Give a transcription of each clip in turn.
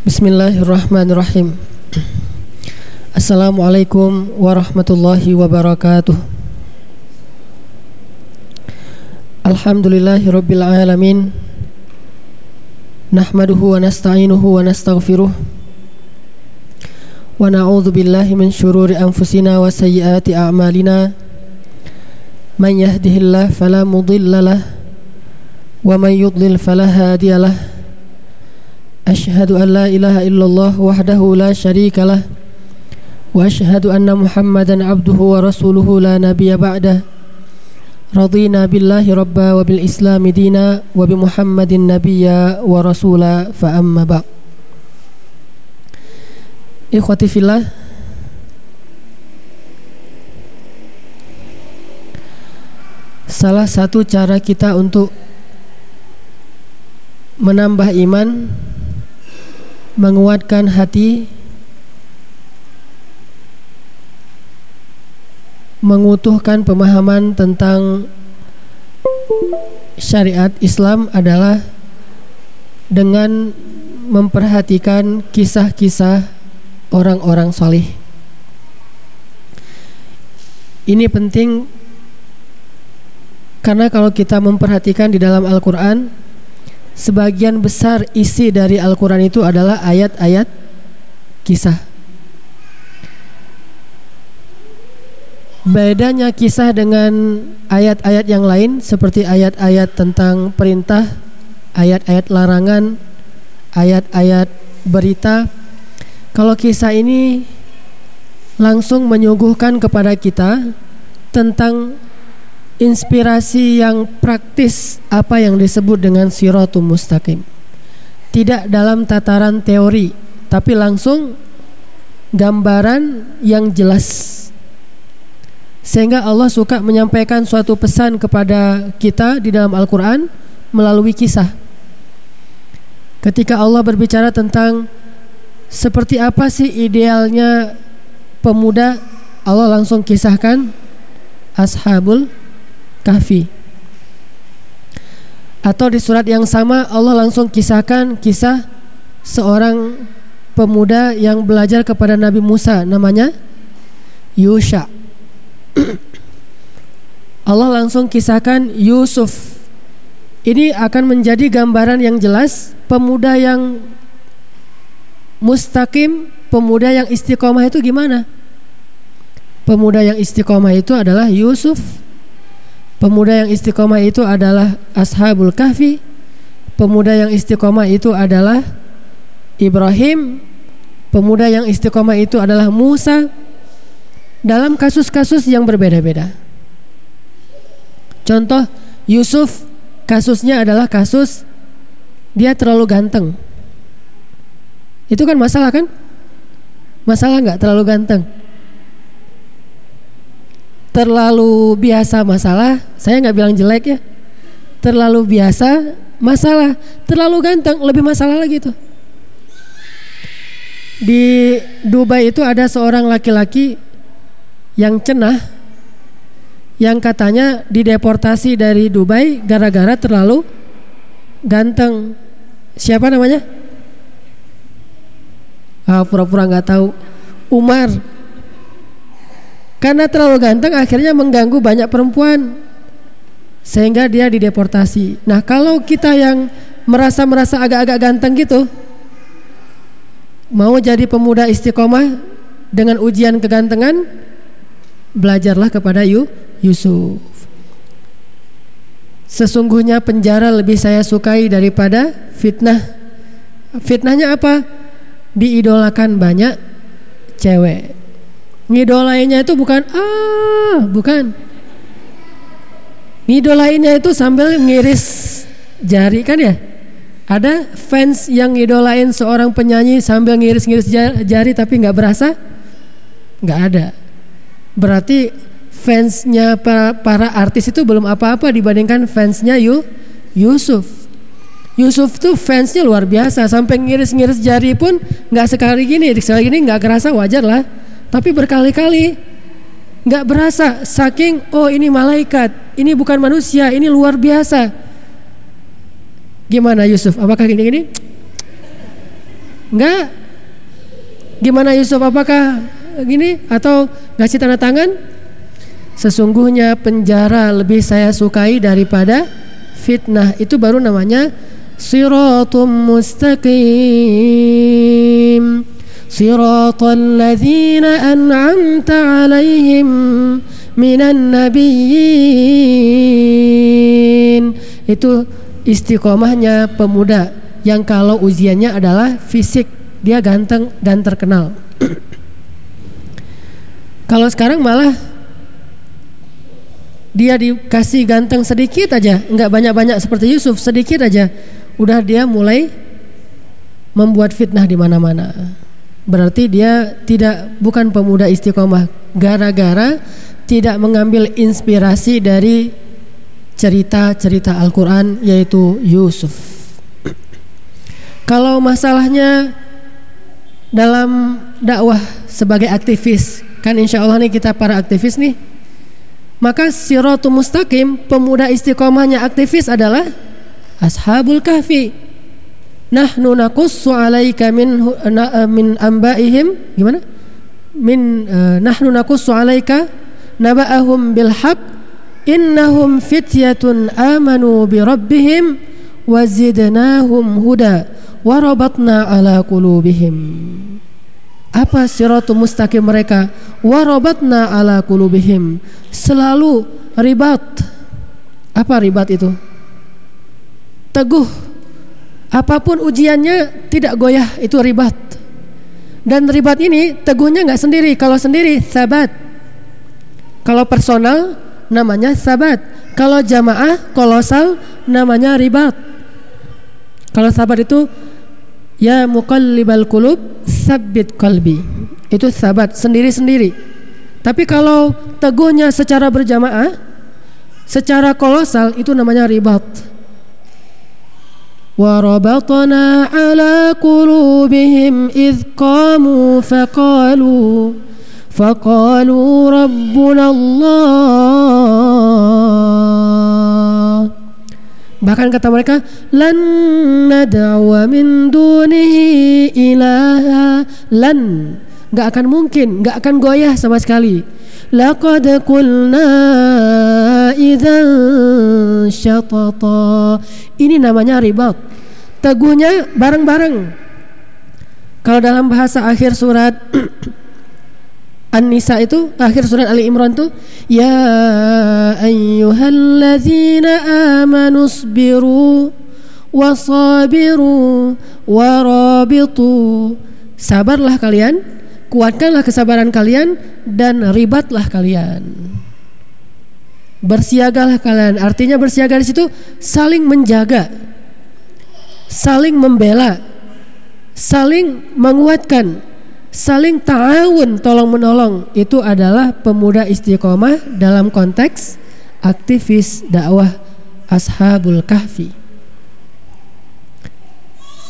Bismillahirrahmanirrahim. Assalamualaikum warahmatullahi wabarakatuh. Alhamdulillahi rabbil alamin. Nahmaduhu wa nasta'inuhu wa nastaghfiruh. Wa na'udhu billahi min syururi anfusina wa sayyiati a'malina. Man yahdihillah fala mudillalah Wa man yudlil أشهد أن لا إله إلا الله وحده لا شريك له وأشهد أن محمدا عبده ورسوله لا نبي بعده رضينا بالله ربا وبالإسلام دينا وبمحمد نبيا ورسولا فأما بعد إخوتي في الله Salah satu cara kita untuk menambah iman menguatkan hati mengutuhkan pemahaman tentang syariat Islam adalah dengan memperhatikan kisah-kisah orang-orang solih. Ini penting karena kalau kita memperhatikan di dalam Al-Quran sebagian besar isi dari Al-Quran itu adalah ayat-ayat kisah. Bedanya kisah dengan ayat-ayat yang lain seperti ayat-ayat tentang perintah, ayat-ayat larangan, ayat-ayat berita. Kalau kisah ini langsung menyuguhkan kepada kita tentang inspirasi yang praktis apa yang disebut dengan siratul mustaqim. Tidak dalam tataran teori, tapi langsung gambaran yang jelas. Sehingga Allah suka menyampaikan suatu pesan kepada kita di dalam Al-Qur'an melalui kisah. Ketika Allah berbicara tentang seperti apa sih idealnya pemuda, Allah langsung kisahkan ashabul Kahfi. Atau di surat yang sama Allah langsung kisahkan kisah seorang pemuda yang belajar kepada Nabi Musa namanya Yusha. Allah langsung kisahkan Yusuf. Ini akan menjadi gambaran yang jelas pemuda yang mustaqim, pemuda yang istiqomah itu gimana? Pemuda yang istiqomah itu adalah Yusuf Pemuda yang istiqomah itu adalah Ashabul Kahfi. Pemuda yang istiqomah itu adalah Ibrahim. Pemuda yang istiqomah itu adalah Musa. Dalam kasus-kasus yang berbeda-beda. Contoh Yusuf kasusnya adalah kasus dia terlalu ganteng. Itu kan masalah kan? Masalah nggak terlalu ganteng? Terlalu biasa masalah, saya nggak bilang jelek ya, terlalu biasa masalah, terlalu ganteng lebih masalah lagi tuh. Di Dubai itu ada seorang laki-laki yang cenah yang katanya dideportasi dari Dubai gara-gara terlalu ganteng. Siapa namanya? Ah, pura-pura nggak tahu. Umar karena terlalu ganteng akhirnya mengganggu banyak perempuan sehingga dia dideportasi. Nah, kalau kita yang merasa-merasa agak-agak ganteng gitu mau jadi pemuda istiqomah dengan ujian kegantengan, belajarlah kepada Yusuf. Sesungguhnya penjara lebih saya sukai daripada fitnah. Fitnahnya apa? Diidolakan banyak cewek ngidolainnya itu bukan ah, bukan. Ngidolainnya itu sambil ngiris jari kan ya? Ada fans yang ngidolain seorang penyanyi sambil ngiris-ngiris jari tapi nggak berasa? Nggak ada. Berarti fansnya para, para artis itu belum apa-apa dibandingkan fansnya Yu, Yusuf. Yusuf tuh fansnya luar biasa sampai ngiris-ngiris jari pun nggak sekali gini, sekali gini nggak kerasa wajar lah tapi berkali-kali nggak berasa saking oh ini malaikat ini bukan manusia ini luar biasa gimana Yusuf apakah gini-gini Enggak. Gimana Yusuf apakah gini atau ngasih tanda tangan? Sesungguhnya penjara lebih saya sukai daripada fitnah. Itu baru namanya siratum mustaqim. Siratal ladzina an'amta alaihim minan nabiyyin. Itu istiqomahnya pemuda yang kalau ujiannya adalah fisik dia ganteng dan terkenal. kalau sekarang malah dia dikasih ganteng sedikit aja, nggak banyak-banyak seperti Yusuf, sedikit aja, udah dia mulai membuat fitnah di mana-mana. Berarti dia tidak bukan pemuda istiqomah gara-gara tidak mengambil inspirasi dari cerita-cerita Al-Quran yaitu Yusuf. Kalau masalahnya dalam dakwah sebagai aktivis, kan insya Allah nih kita para aktivis nih, maka siratu mustaqim pemuda istiqomahnya aktivis adalah ashabul kahfi. Nahnu naqussu alaika min min ambaihim gimana? Min uh, nahnu naqussu alaika naba'ahum bil haqq innahum fityatun amanu bi rabbihim wazidnahum huda warabatna ala qulubihim. Apa siratu mustaqim mereka? Warabatna ala qulubihim. Selalu ribat. Apa ribat itu? Teguh apa pun ujiannya tidak goyah itu ribat dan ribat ini teguhnya nggak sendiri kalau sendiri sabat kalau personal namanya sabat kalau jamaah kolosal namanya ribat kalau sabat itu Ya muqallibal qulub sabbit qalbi. Itu sabat sendiri-sendiri. Tapi kalau teguhnya secara berjamaah, secara kolosal itu namanya ribat. Rabatna ala qulubihim idh qamu faqalu faqalu rabbuna Allah Bahkan kata mereka, lan nad'wa min dunihi ilaha lan. Gak akan mungkin, gak akan goyah sama sekali. Laqad qulna idzan syatata. Ini namanya ribat. Teguhnya bareng-bareng. Kalau dalam bahasa akhir surat An-Nisa itu akhir surat Ali Imran itu ya ayyuhalladzina amanu sabiru wasabiru warabitu sabarlah kalian kuatkanlah kesabaran kalian dan ribatlah kalian. Bersiagalah kalian. Artinya bersiaga di situ saling menjaga saling membela saling menguatkan saling ta'awun tolong menolong. Itu adalah pemuda istiqomah dalam konteks aktivis dakwah ashabul kahfi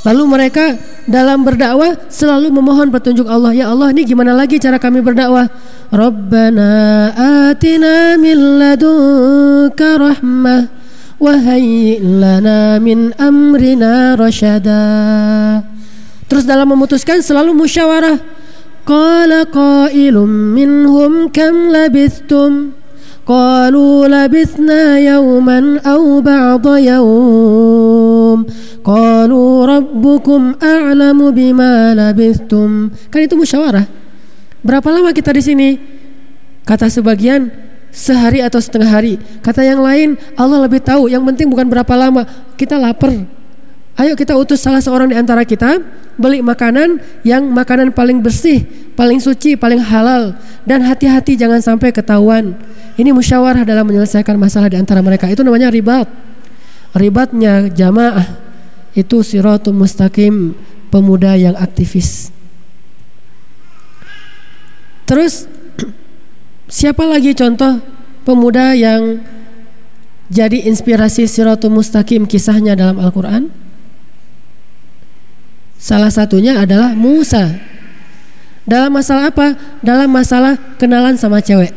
lalu mereka dalam berdakwah selalu memohon petunjuk Allah ya Allah ini gimana lagi cara kami berdakwah Rabbana atina min ladunka rahmah wa lana min amrina rasyada Terus dalam memutuskan selalu musyawarah. Qala qailum minhum kam labithtum? Qalu labithna yawman aw ba'da yawm. Qalu rabbukum a'lamu bima labithtum. Kan itu musyawarah. Berapa lama kita di sini? Kata sebagian sehari atau setengah hari. Kata yang lain Allah lebih tahu. Yang penting bukan berapa lama. Kita lapar. Ayo kita utus salah seorang di antara kita beli makanan yang makanan paling bersih, paling suci, paling halal dan hati-hati jangan sampai ketahuan. Ini musyawarah dalam menyelesaikan masalah di antara mereka. Itu namanya ribat. Ribatnya jamaah itu siratul mustaqim, pemuda yang aktivis. Terus siapa lagi contoh pemuda yang jadi inspirasi siratul mustaqim kisahnya dalam Al-Qur'an? Salah satunya adalah Musa. Dalam masalah apa? Dalam masalah kenalan sama cewek.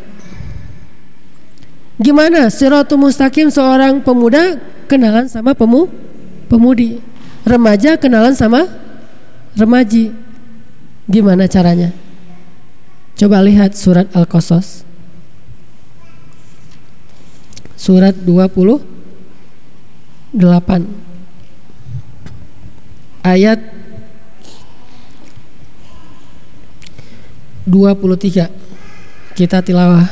Gimana Siratul Mustaqim seorang pemuda kenalan sama pemu, pemudi. Remaja kenalan sama remaji. Gimana caranya? Coba lihat surat Al-Qasas. Surat 28 ayat 23 kita tilawah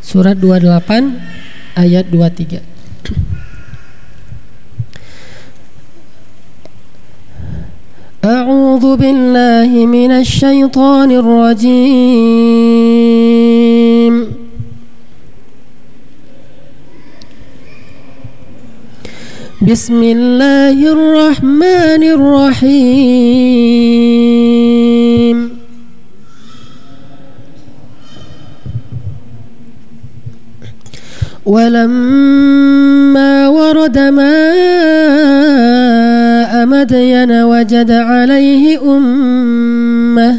surat 28 ayat 23 A'udzu billahi minasy syaithanir rajim. Bismillahirrahmanirrahim. ولما ورد ماء مدين وجد عليه أمة.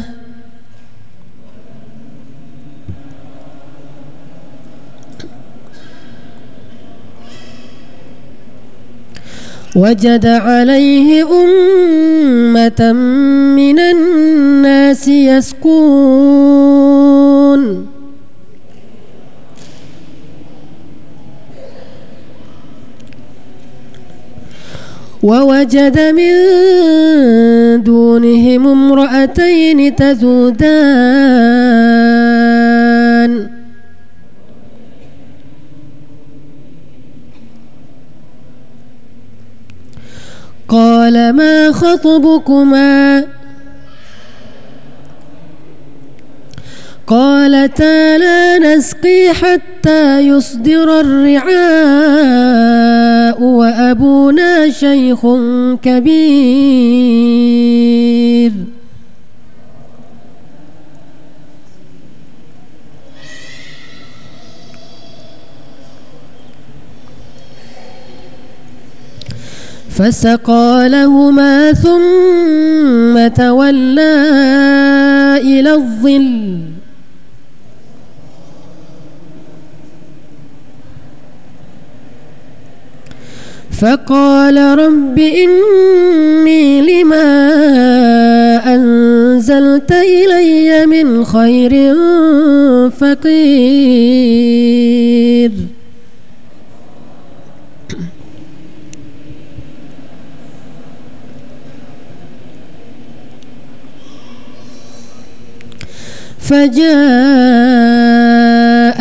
وجد عليه أمة من الناس يسكون. ووجد من دونهم امرأتين تذودان. قال ما خطبكما؟ قالتا لا نسقي حتى يصدر الرعاء وأبونا شيخ كبير. فسقى لهما ثم تولى إلى الظل. فقال رب إني لما أنزلت إلي من خير فقير.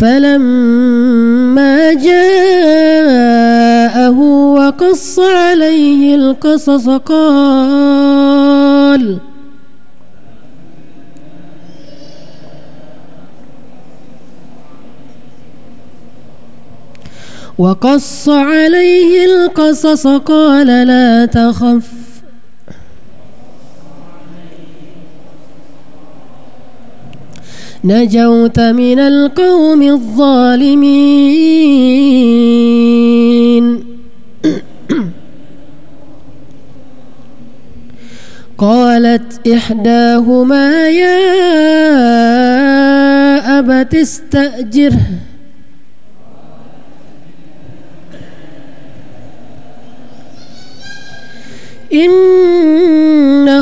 فلما جاءه وقص عليه القصص قال وقص عليه القصص قال لا تخف نجوت من القوم الظالمين. قالت إحداهما يا أبت استأجره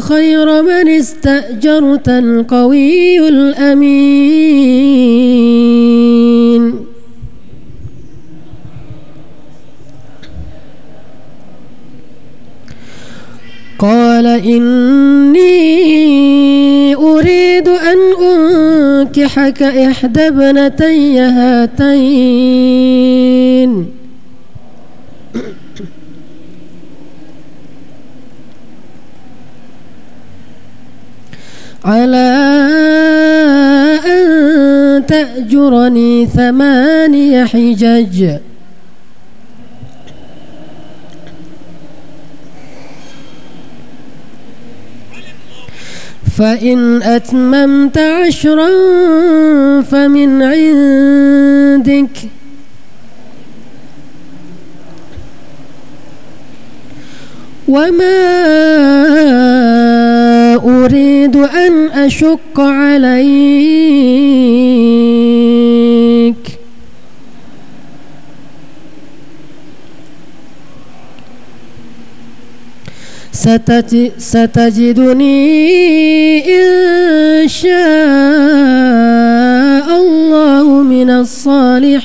خير من استأجرت القوي الأمين. قال إني أريد أن أنكحك إحدى ابنتي هاتين. على أن تأجرني ثماني حجج. فإن أتممت عشرا فمن عندك. وما أريد أن أشق عليك. ستجدني إن شاء الله من الصالحين.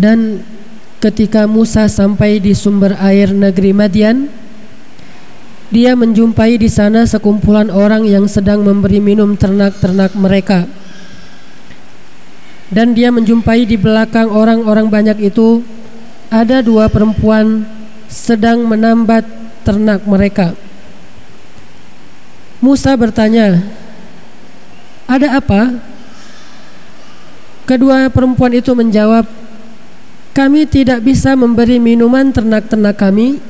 Dan ketika Musa sampai di sumber air negeri Madian, dia menjumpai di sana sekumpulan orang yang sedang memberi minum ternak-ternak mereka. Dan dia menjumpai di belakang orang-orang banyak itu ada dua perempuan sedang menambat ternak mereka. Musa bertanya, "Ada apa?" Kedua perempuan itu menjawab, kami tidak bisa memberi minuman ternak-ternak kami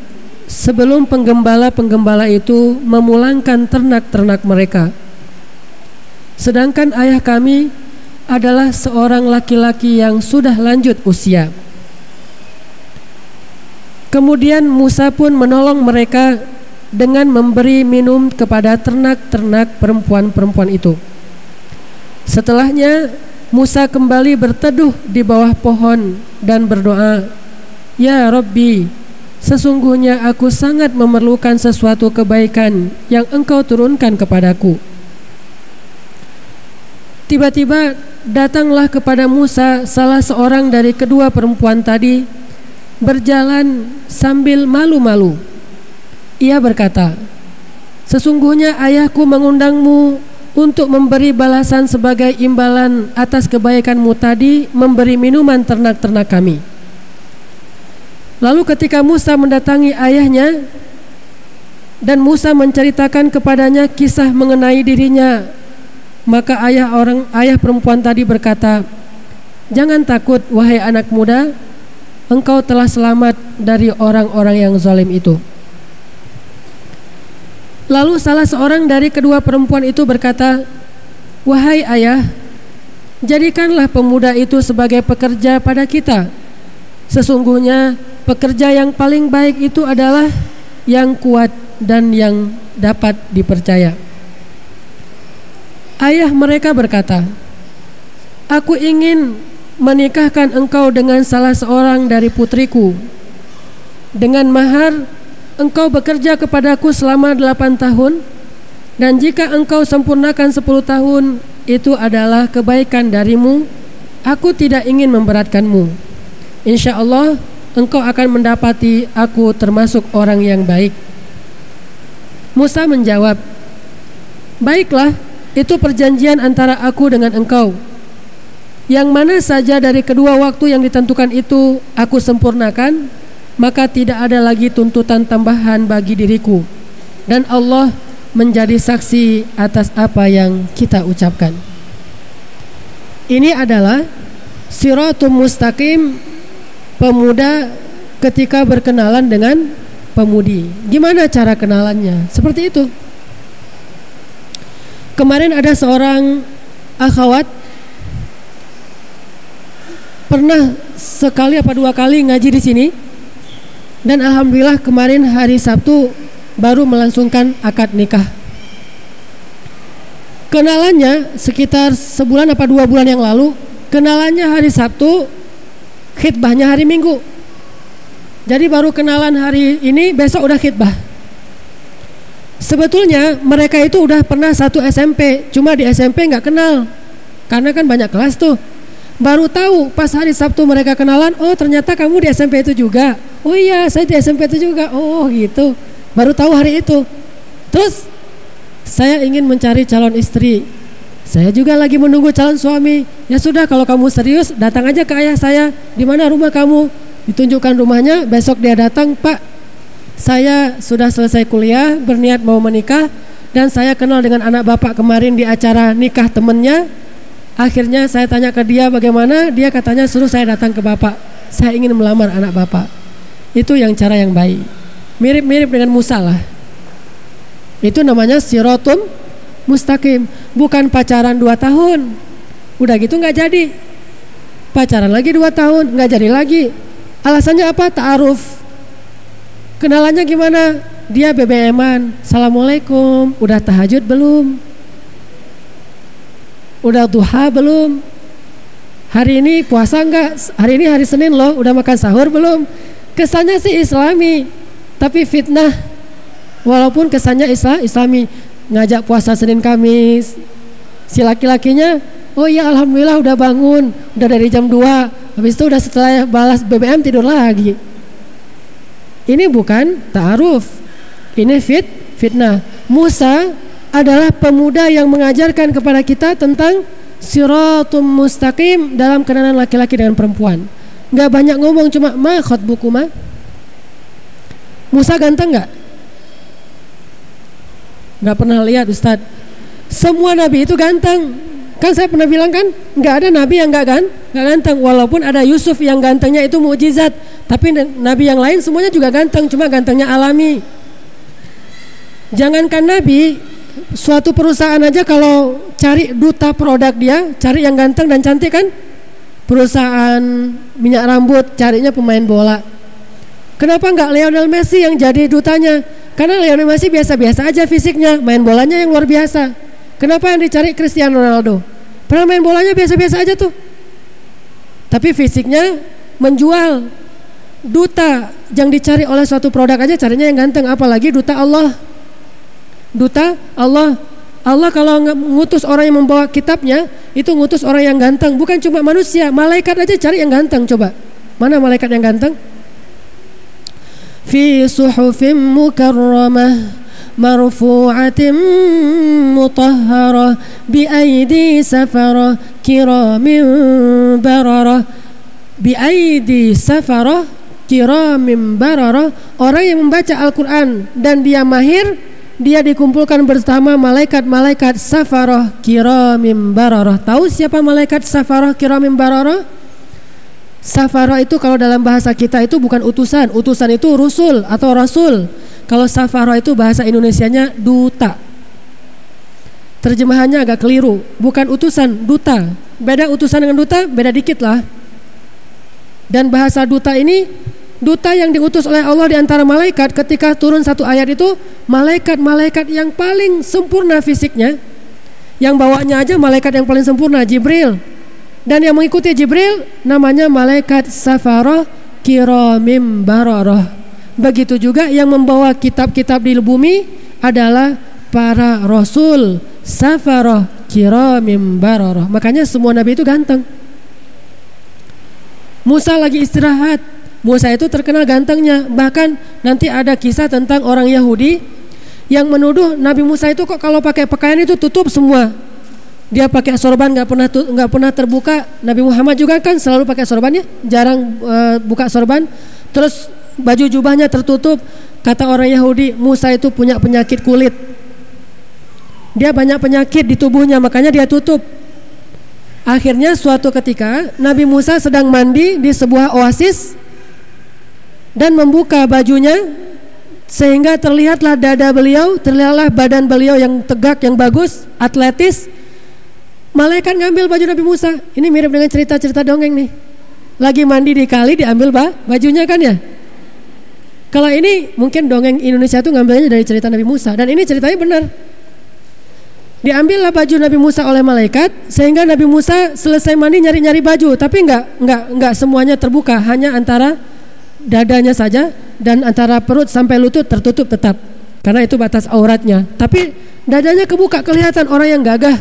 sebelum penggembala-penggembala itu memulangkan ternak-ternak mereka. Sedangkan ayah kami adalah seorang laki-laki yang sudah lanjut usia. Kemudian Musa pun menolong mereka dengan memberi minum kepada ternak-ternak perempuan-perempuan itu. Setelahnya Musa kembali berteduh di bawah pohon dan berdoa, "Ya Rabbi, sesungguhnya aku sangat memerlukan sesuatu kebaikan yang Engkau turunkan kepadaku." Tiba-tiba datanglah kepada Musa salah seorang dari kedua perempuan tadi berjalan sambil malu-malu. Ia berkata, "Sesungguhnya ayahku mengundangmu untuk memberi balasan sebagai imbalan atas kebaikanmu tadi memberi minuman ternak-ternak kami. Lalu ketika Musa mendatangi ayahnya dan Musa menceritakan kepadanya kisah mengenai dirinya, maka ayah orang ayah perempuan tadi berkata, "Jangan takut wahai anak muda, engkau telah selamat dari orang-orang yang zalim itu." Lalu salah seorang dari kedua perempuan itu berkata, "Wahai ayah, jadikanlah pemuda itu sebagai pekerja pada kita. Sesungguhnya pekerja yang paling baik itu adalah yang kuat dan yang dapat dipercaya." Ayah mereka berkata, "Aku ingin menikahkan engkau dengan salah seorang dari putriku dengan mahar engkau bekerja kepadaku selama delapan tahun dan jika engkau sempurnakan sepuluh tahun itu adalah kebaikan darimu. Aku tidak ingin memberatkanmu. Insya Allah engkau akan mendapati aku termasuk orang yang baik. Musa menjawab baiklah itu perjanjian antara aku dengan engkau. Yang mana saja dari kedua waktu yang ditentukan itu aku sempurnakan maka tidak ada lagi tuntutan tambahan bagi diriku dan Allah menjadi saksi atas apa yang kita ucapkan. Ini adalah siratum mustaqim pemuda ketika berkenalan dengan pemudi. Gimana cara kenalannya? Seperti itu. Kemarin ada seorang akhwat pernah sekali apa dua kali ngaji di sini dan alhamdulillah kemarin hari Sabtu baru melangsungkan akad nikah. Kenalannya sekitar sebulan apa dua bulan yang lalu, kenalannya hari Sabtu, khidbahnya hari Minggu. Jadi baru kenalan hari ini, besok udah khidbah. Sebetulnya mereka itu udah pernah satu SMP, cuma di SMP nggak kenal, karena kan banyak kelas tuh. Baru tahu pas hari Sabtu mereka kenalan, oh ternyata kamu di SMP itu juga. Oh iya, saya di SMP itu juga. Oh gitu. Baru tahu hari itu. Terus saya ingin mencari calon istri. Saya juga lagi menunggu calon suami. Ya sudah, kalau kamu serius, datang aja ke ayah saya. Di mana rumah kamu? Ditunjukkan rumahnya. Besok dia datang, Pak saya sudah selesai kuliah, berniat mau menikah dan saya kenal dengan anak bapak kemarin di acara nikah temennya. Akhirnya saya tanya ke dia bagaimana, dia katanya suruh saya datang ke bapak. Saya ingin melamar anak bapak. Itu yang cara yang baik. Mirip-mirip dengan Musa lah. Itu namanya sirotum mustaqim. Bukan pacaran dua tahun. Udah gitu nggak jadi. Pacaran lagi dua tahun, nggak jadi lagi. Alasannya apa? Ta'aruf Kenalannya gimana? Dia BBM-an. Assalamualaikum. Udah tahajud belum? Udah duha belum? Hari ini puasa enggak? Hari ini hari Senin loh. Udah makan sahur belum? Kesannya sih Islami, tapi fitnah. Walaupun kesannya Islam, Islami, ngajak puasa Senin Kamis. Si laki-lakinya, oh iya alhamdulillah udah bangun, udah dari jam 2. Habis itu udah setelah balas BBM tidur lagi. Ini bukan ta'aruf. Ini fit fitnah. Musa adalah pemuda yang mengajarkan kepada kita tentang siratum mustaqim dalam kenalan laki-laki dengan perempuan. Gak banyak ngomong cuma ma buku ma. Musa ganteng nggak? Gak pernah lihat Ustadz. Semua nabi itu ganteng. Kan saya pernah bilang kan, nggak ada nabi yang nggak kan, nggak ganteng. Walaupun ada Yusuf yang gantengnya itu mukjizat, tapi nabi yang lain semuanya juga ganteng, cuma gantengnya alami. Jangankan nabi, suatu perusahaan aja kalau cari duta produk dia, cari yang ganteng dan cantik kan? Perusahaan minyak rambut carinya pemain bola. Kenapa nggak Lionel Messi yang jadi dutanya? Karena Lionel Messi biasa-biasa aja fisiknya, main bolanya yang luar biasa. Kenapa yang dicari Cristiano Ronaldo? Padahal main bolanya biasa-biasa aja tuh. Tapi fisiknya menjual. Duta yang dicari oleh suatu produk aja carinya yang ganteng, apalagi duta Allah duta Allah Allah kalau ngutus orang yang membawa kitabnya itu ngutus orang yang ganteng. Bukan cuma manusia malaikat aja cari yang ganteng coba. Mana malaikat yang ganteng? Fi suhufim mukarramah marfu'atin mutahharah bi aidi safarah kiramin bararah bi aidi safarah kiramin bararah orang yang membaca Al-Qur'an dan dia mahir dia dikumpulkan bersama malaikat-malaikat safaroh kiramim bararah. Tahu siapa malaikat safaroh kiramim bararah? Safaroh itu kalau dalam bahasa kita itu bukan utusan. Utusan itu rusul atau rasul. Kalau safaro itu bahasa Indonesianya duta. Terjemahannya agak keliru, bukan utusan, duta. Beda utusan dengan duta, beda dikit lah. Dan bahasa duta ini duta yang diutus oleh Allah di antara malaikat ketika turun satu ayat itu malaikat-malaikat yang paling sempurna fisiknya yang bawanya aja malaikat yang paling sempurna Jibril dan yang mengikuti Jibril namanya malaikat Safaroh Kiramim Baroroh Begitu juga yang membawa kitab-kitab di bumi adalah para rasul safaroh kiramim baroroh. Makanya semua nabi itu ganteng. Musa lagi istirahat. Musa itu terkenal gantengnya. Bahkan nanti ada kisah tentang orang Yahudi yang menuduh Nabi Musa itu kok kalau pakai pakaian itu tutup semua. Dia pakai sorban nggak pernah nggak pernah terbuka. Nabi Muhammad juga kan selalu pakai sorban ya, jarang uh, buka sorban. Terus baju jubahnya tertutup. Kata orang Yahudi, Musa itu punya penyakit kulit. Dia banyak penyakit di tubuhnya, makanya dia tutup. Akhirnya suatu ketika Nabi Musa sedang mandi di sebuah oasis dan membuka bajunya sehingga terlihatlah dada beliau, terlihatlah badan beliau yang tegak, yang bagus, atletis. Malaikat ngambil baju Nabi Musa. Ini mirip dengan cerita-cerita dongeng nih. Lagi mandi di kali diambil bah, bajunya kan ya? Kalau ini mungkin dongeng Indonesia itu ngambilnya dari cerita Nabi Musa dan ini ceritanya benar. Diambillah baju Nabi Musa oleh malaikat sehingga Nabi Musa selesai mandi nyari-nyari baju tapi enggak enggak enggak semuanya terbuka hanya antara dadanya saja dan antara perut sampai lutut tertutup tetap. Karena itu batas auratnya. Tapi dadanya kebuka kelihatan orang yang gagah.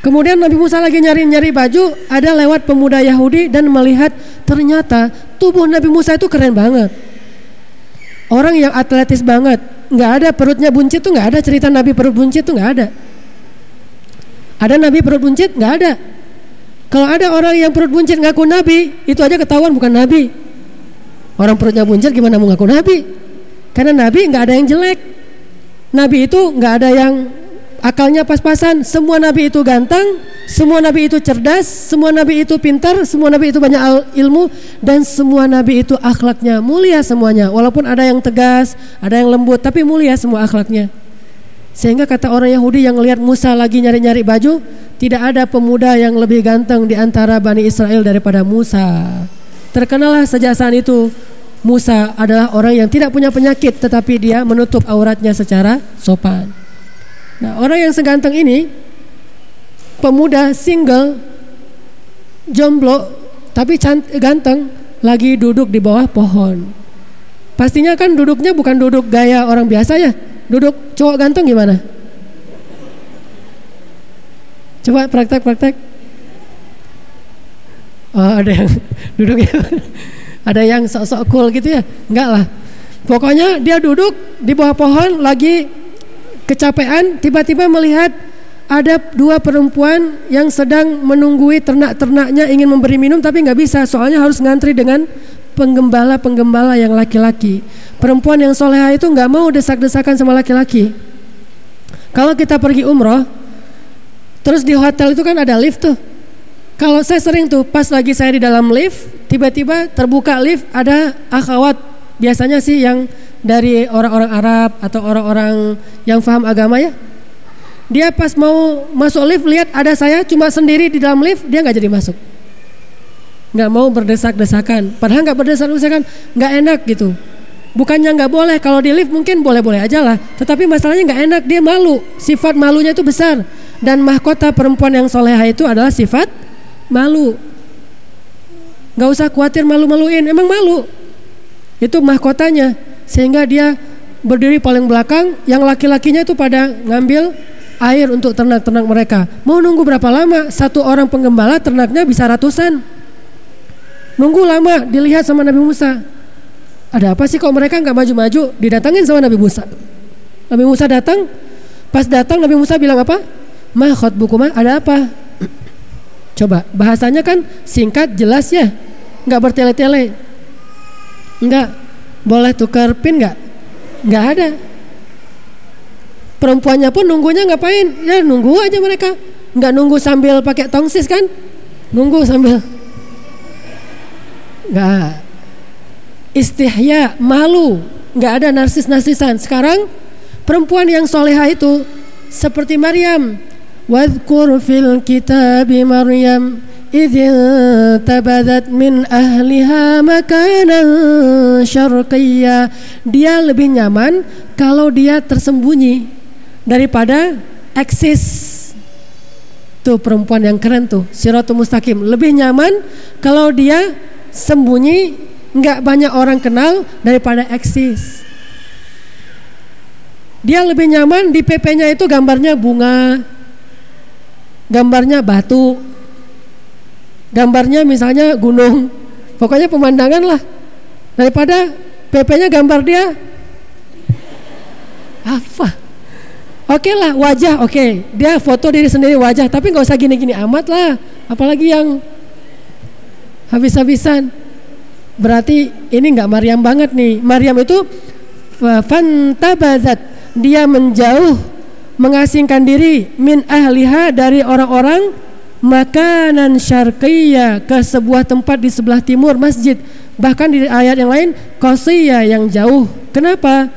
Kemudian Nabi Musa lagi nyari-nyari baju, ada lewat pemuda Yahudi dan melihat ternyata tubuh Nabi Musa itu keren banget. Orang yang atletis banget, nggak ada perutnya buncit tuh nggak ada cerita Nabi perut buncit tuh nggak ada. Ada Nabi perut buncit nggak ada. Kalau ada orang yang perut buncit ngaku Nabi, itu aja ketahuan bukan Nabi. Orang perutnya buncit gimana mau ngaku Nabi? Karena Nabi nggak ada yang jelek. Nabi itu nggak ada yang akalnya pas-pasan. Semua Nabi itu ganteng, semua Nabi itu cerdas, semua Nabi itu pintar, semua Nabi itu banyak ilmu, dan semua Nabi itu akhlaknya mulia semuanya. Walaupun ada yang tegas, ada yang lembut, tapi mulia semua akhlaknya. Sehingga kata orang Yahudi yang lihat Musa lagi nyari-nyari baju, tidak ada pemuda yang lebih ganteng di antara Bani Israel daripada Musa. Terkenalah sejak saat itu Musa adalah orang yang tidak punya penyakit tetapi dia menutup auratnya secara sopan. Nah, orang yang seganteng ini pemuda single jomblo tapi ganteng lagi duduk di bawah pohon. Pastinya kan duduknya bukan duduk gaya orang biasa ya. Duduk cowok ganteng gimana? Coba praktek-praktek. Oh, ada yang duduknya ada yang sok-sok cool gitu ya? Enggak lah. Pokoknya dia duduk di bawah pohon lagi kecapean tiba-tiba melihat ada dua perempuan yang sedang menunggui ternak-ternaknya ingin memberi minum tapi nggak bisa. Soalnya harus ngantri dengan penggembala-penggembala yang laki-laki. Perempuan yang soleha itu nggak mau desak-desakan sama laki-laki. Kalau kita pergi umroh terus di hotel itu kan ada lift tuh kalau saya sering tuh pas lagi saya di dalam lift tiba-tiba terbuka lift ada akhwat biasanya sih yang dari orang-orang Arab atau orang-orang yang paham agama ya. Dia pas mau masuk lift lihat ada saya cuma sendiri di dalam lift dia nggak jadi masuk. Nggak mau berdesak-desakan. Padahal nggak berdesak-desakan nggak enak gitu. Bukannya nggak boleh kalau di lift mungkin boleh-boleh aja lah. Tetapi masalahnya nggak enak dia malu. Sifat malunya itu besar. Dan mahkota perempuan yang soleha itu adalah sifat malu. Nggak usah khawatir malu-maluin emang malu. Itu mahkotanya sehingga dia berdiri paling belakang yang laki-lakinya itu pada ngambil air untuk ternak-ternak mereka. Mau nunggu berapa lama satu orang penggembala ternaknya bisa ratusan. Nunggu lama dilihat sama Nabi Musa. Ada apa sih kok mereka nggak maju-maju? Didatangin sama Nabi Musa. Nabi Musa datang pas datang Nabi Musa bilang apa? Mah buku mah ada apa coba bahasanya kan singkat jelas ya. Nggak bertele-tele. Nggak boleh tukar pin nggak? Nggak ada. Perempuannya pun nunggunya ngapain? Ya nunggu aja mereka. Nggak nunggu sambil pakai tongsis kan? Nunggu sambil. Nggak. Istihya malu. Nggak ada narsis narsisan sekarang perempuan yang soleha itu seperti Maryam wadkur fil kitabi Maryam إذ انتبذت min ahliha makanan syarqiyya dia lebih nyaman kalau dia tersembunyi daripada eksis tuh perempuan yang keren tuh siratul mustaqim lebih nyaman kalau dia sembunyi nggak banyak orang kenal daripada eksis dia lebih nyaman di PP-nya itu gambarnya bunga gambarnya batu. Gambarnya misalnya gunung. Pokoknya pemandangan lah. Daripada PP-nya gambar dia. Apa? Oke okay lah wajah oke. Okay. dia foto diri sendiri wajah. Tapi nggak usah gini-gini amat lah. Apalagi yang habis-habisan. Berarti ini nggak Maryam banget nih. Maryam itu fantabazat. Dia menjauh mengasingkan diri min ahliha dari orang-orang makanan syarqiyya ke sebuah tempat di sebelah timur masjid. Bahkan di ayat yang lain qasiyya yang jauh. Kenapa?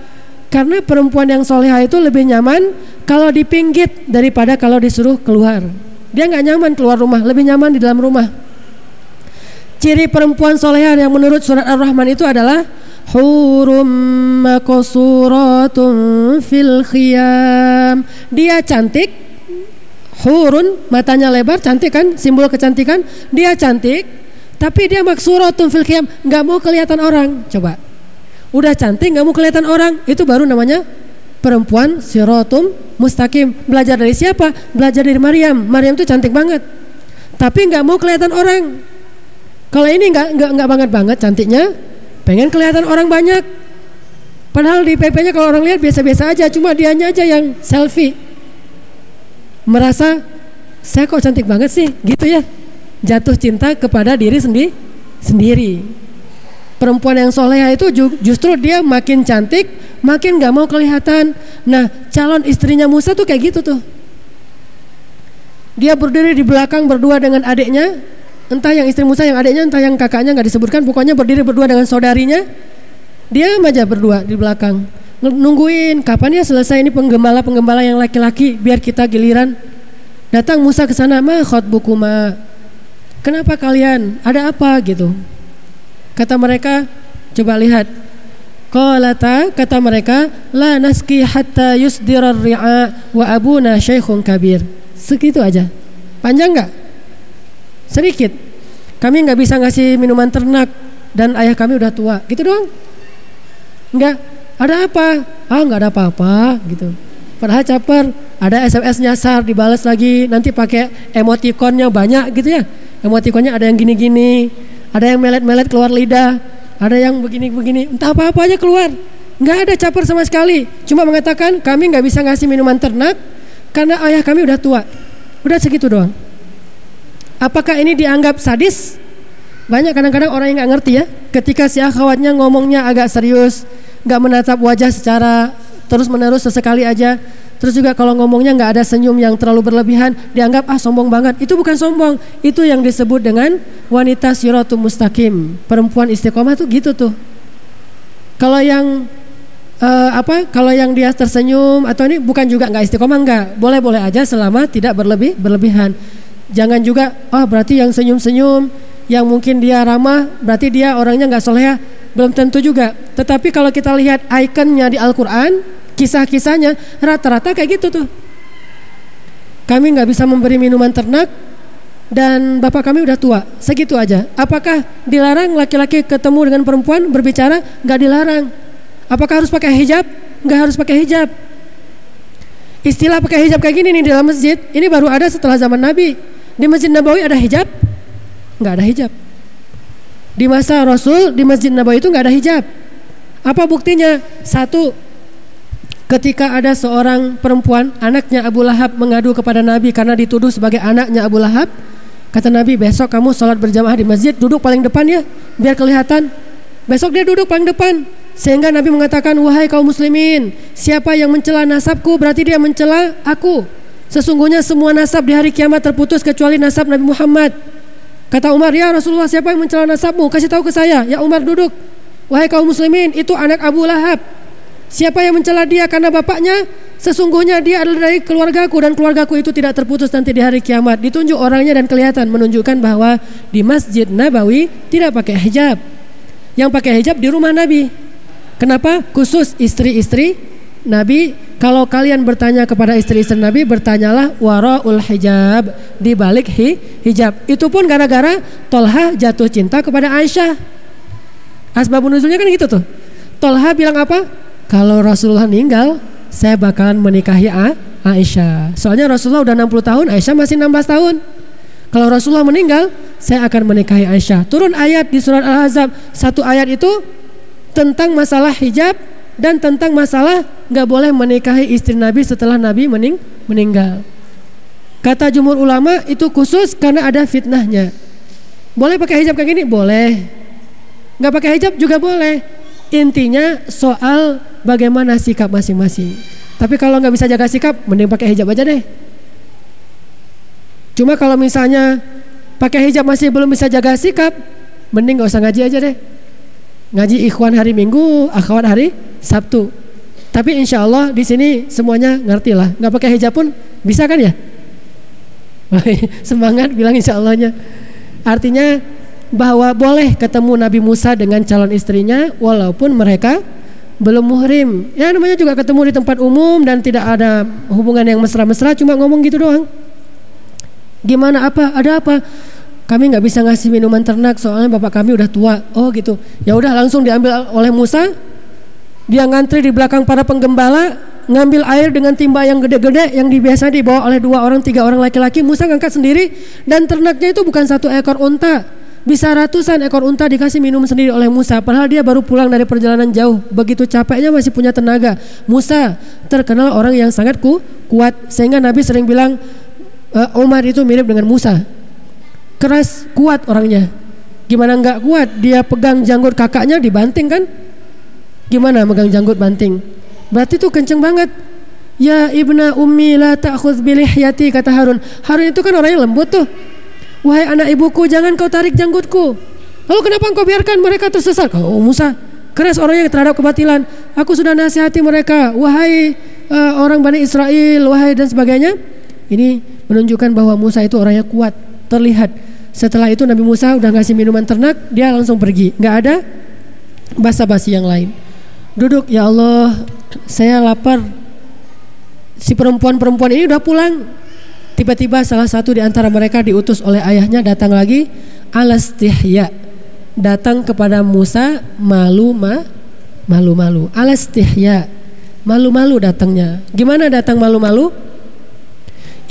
Karena perempuan yang soleha itu lebih nyaman kalau dipinggit daripada kalau disuruh keluar. Dia nggak nyaman keluar rumah lebih nyaman di dalam rumah. Ciri perempuan soleha yang menurut surat ar-rahman itu adalah hurum maqsuratun fil khiyam. Dia cantik. Hurun matanya lebar cantik kan? Simbol kecantikan. Dia cantik tapi dia maksuratun fil qiyam nggak mau kelihatan orang. Coba. Udah cantik nggak mau kelihatan orang, itu baru namanya perempuan sirotum mustaqim. Belajar dari siapa? Belajar dari Maryam. Maryam tuh cantik banget, tapi nggak mau kelihatan orang. Kalau ini nggak nggak nggak banget banget cantiknya, pengen kelihatan orang banyak. Padahal di PP-nya kalau orang lihat biasa-biasa aja, cuma dianya aja yang selfie. Merasa saya kok cantik banget sih, gitu ya. Jatuh cinta kepada diri sendiri sendiri. Perempuan yang soleha itu justru dia makin cantik, makin gak mau kelihatan. Nah, calon istrinya Musa tuh kayak gitu tuh. Dia berdiri di belakang berdua dengan adiknya, entah yang istri Musa yang adiknya, entah yang kakaknya nggak disebutkan, pokoknya berdiri berdua dengan saudarinya. Dia aja berdua di belakang, nungguin kapan ya selesai ini penggembala-penggembala yang laki-laki biar kita giliran. Datang Musa ke sana, "Ma khotbukuma?" Kenapa kalian? Ada apa gitu? Kata mereka, coba lihat. Qalata kata mereka, la naski hatta yusdirar ri'a wa abuna syaikhun kabir. Segitu aja. Panjang nggak? Sedikit. Kami nggak bisa ngasih minuman ternak dan ayah kami udah tua. Gitu doang. Enggak. Ada apa? Ah nggak ada apa-apa gitu. Padahal caper, ada SMS nyasar dibalas lagi, nanti pakai emotikonnya banyak gitu ya emotikonnya ada yang gini-gini, ada yang melet-melet keluar lidah, ada yang begini-begini, entah apa-apa aja keluar. Nggak ada caper sama sekali. Cuma mengatakan kami nggak bisa ngasih minuman ternak karena ayah kami udah tua. Udah segitu doang. Apakah ini dianggap sadis? Banyak kadang-kadang orang yang nggak ngerti ya. Ketika si akhwatnya ngomongnya agak serius, nggak menatap wajah secara terus menerus sesekali aja, Terus juga kalau ngomongnya nggak ada senyum yang terlalu berlebihan, dianggap ah sombong banget. Itu bukan sombong, itu yang disebut dengan wanita siratul mustaqim. Perempuan istiqomah tuh gitu tuh. Kalau yang uh, apa? Kalau yang dia tersenyum atau ini bukan juga nggak istiqomah nggak, boleh-boleh aja selama tidak berlebih berlebihan. Jangan juga, oh berarti yang senyum-senyum, yang mungkin dia ramah, berarti dia orangnya nggak soleh belum tentu juga. Tetapi kalau kita lihat ikonnya di Al-Quran, kisah-kisahnya rata-rata kayak gitu tuh. Kami nggak bisa memberi minuman ternak dan bapak kami udah tua, segitu aja. Apakah dilarang laki-laki ketemu dengan perempuan berbicara? Nggak dilarang. Apakah harus pakai hijab? Nggak harus pakai hijab. Istilah pakai hijab kayak gini nih dalam masjid, ini baru ada setelah zaman Nabi. Di Masjid Nabawi ada hijab? Nggak ada hijab. Di masa Rasul di Masjid Nabawi itu nggak ada hijab. Apa buktinya? Satu, Ketika ada seorang perempuan, anaknya Abu Lahab mengadu kepada Nabi karena dituduh sebagai anaknya Abu Lahab, kata Nabi, besok kamu sholat berjamaah di masjid, duduk paling depan ya, biar kelihatan. Besok dia duduk paling depan, sehingga Nabi mengatakan, wahai kaum muslimin, siapa yang mencela nasabku berarti dia mencela aku. Sesungguhnya semua nasab di hari kiamat terputus kecuali nasab Nabi Muhammad. Kata Umar, ya Rasulullah siapa yang mencela nasabmu? Kasih tahu ke saya. Ya Umar duduk. Wahai kaum muslimin, itu anak Abu Lahab. Siapa yang mencela dia karena bapaknya, sesungguhnya dia adalah dari keluargaku dan keluargaku itu tidak terputus nanti di hari kiamat. Ditunjuk orangnya dan kelihatan menunjukkan bahwa di Masjid Nabawi tidak pakai hijab. Yang pakai hijab di rumah Nabi. Kenapa? Khusus istri-istri Nabi. Kalau kalian bertanya kepada istri-istri Nabi, bertanyalah waraul hijab di balik hi, hijab. Itu pun gara-gara Tolha jatuh cinta kepada Aisyah. Asbabun nuzulnya kan gitu tuh. Tolha bilang apa? kalau Rasulullah meninggal, saya bakalan menikahi A Aisyah. Soalnya Rasulullah udah 60 tahun, Aisyah masih 16 tahun. Kalau Rasulullah meninggal, saya akan menikahi Aisyah. Turun ayat di surat Al-Ahzab. Satu ayat itu tentang masalah hijab dan tentang masalah nggak boleh menikahi istri Nabi setelah Nabi mening meninggal. Kata jumhur ulama itu khusus karena ada fitnahnya. Boleh pakai hijab kayak gini? Boleh. Nggak pakai hijab juga boleh. Intinya soal bagaimana sikap masing-masing. Tapi kalau nggak bisa jaga sikap, mending pakai hijab aja deh. Cuma kalau misalnya pakai hijab masih belum bisa jaga sikap, mending nggak usah ngaji aja deh. Ngaji ikhwan hari Minggu, akhwat hari Sabtu. Tapi insya Allah di sini semuanya ngerti lah. Nggak pakai hijab pun bisa kan ya? Semangat bilang insya Allahnya. Artinya bahwa boleh ketemu Nabi Musa dengan calon istrinya walaupun mereka belum muhrim. Ya namanya juga ketemu di tempat umum dan tidak ada hubungan yang mesra-mesra, cuma ngomong gitu doang. Gimana apa? Ada apa? Kami nggak bisa ngasih minuman ternak soalnya bapak kami udah tua. Oh gitu. Ya udah langsung diambil oleh Musa, Dia ngantri di belakang para penggembala, ngambil air dengan timba yang gede-gede yang biasa dibawa oleh dua orang, tiga orang laki-laki. Musa ngangkat sendiri dan ternaknya itu bukan satu ekor unta, bisa ratusan ekor unta dikasih minum sendiri oleh Musa. Padahal dia baru pulang dari perjalanan jauh. Begitu capeknya masih punya tenaga. Musa terkenal orang yang sangat ku, kuat. Sehingga Nabi sering bilang uh, Umar itu mirip dengan Musa. Keras, kuat orangnya. Gimana nggak kuat? Dia pegang janggut kakaknya dibanting kan? Gimana megang janggut banting? Berarti itu kenceng banget. Ya ibna ummi la ta'khudz bilihyati kata Harun. Harun itu kan orangnya lembut tuh Wahai anak ibuku, jangan kau tarik janggutku. Lalu kenapa engkau biarkan mereka tersesat? Oh Musa, keras orangnya terhadap kebatilan. Aku sudah nasihati mereka, wahai uh, orang Bani Israel, wahai dan sebagainya. Ini menunjukkan bahwa Musa itu orangnya kuat, terlihat. Setelah itu Nabi Musa udah ngasih minuman ternak, dia langsung pergi. Nggak ada basa-basi yang lain. Duduk, ya Allah, saya lapar. Si perempuan-perempuan ini udah pulang, Tiba-tiba salah satu di antara mereka diutus oleh ayahnya datang lagi alastihya. Datang kepada Musa malu ma malu-malu. Alastihya. Malu-malu datangnya. Gimana datang malu-malu?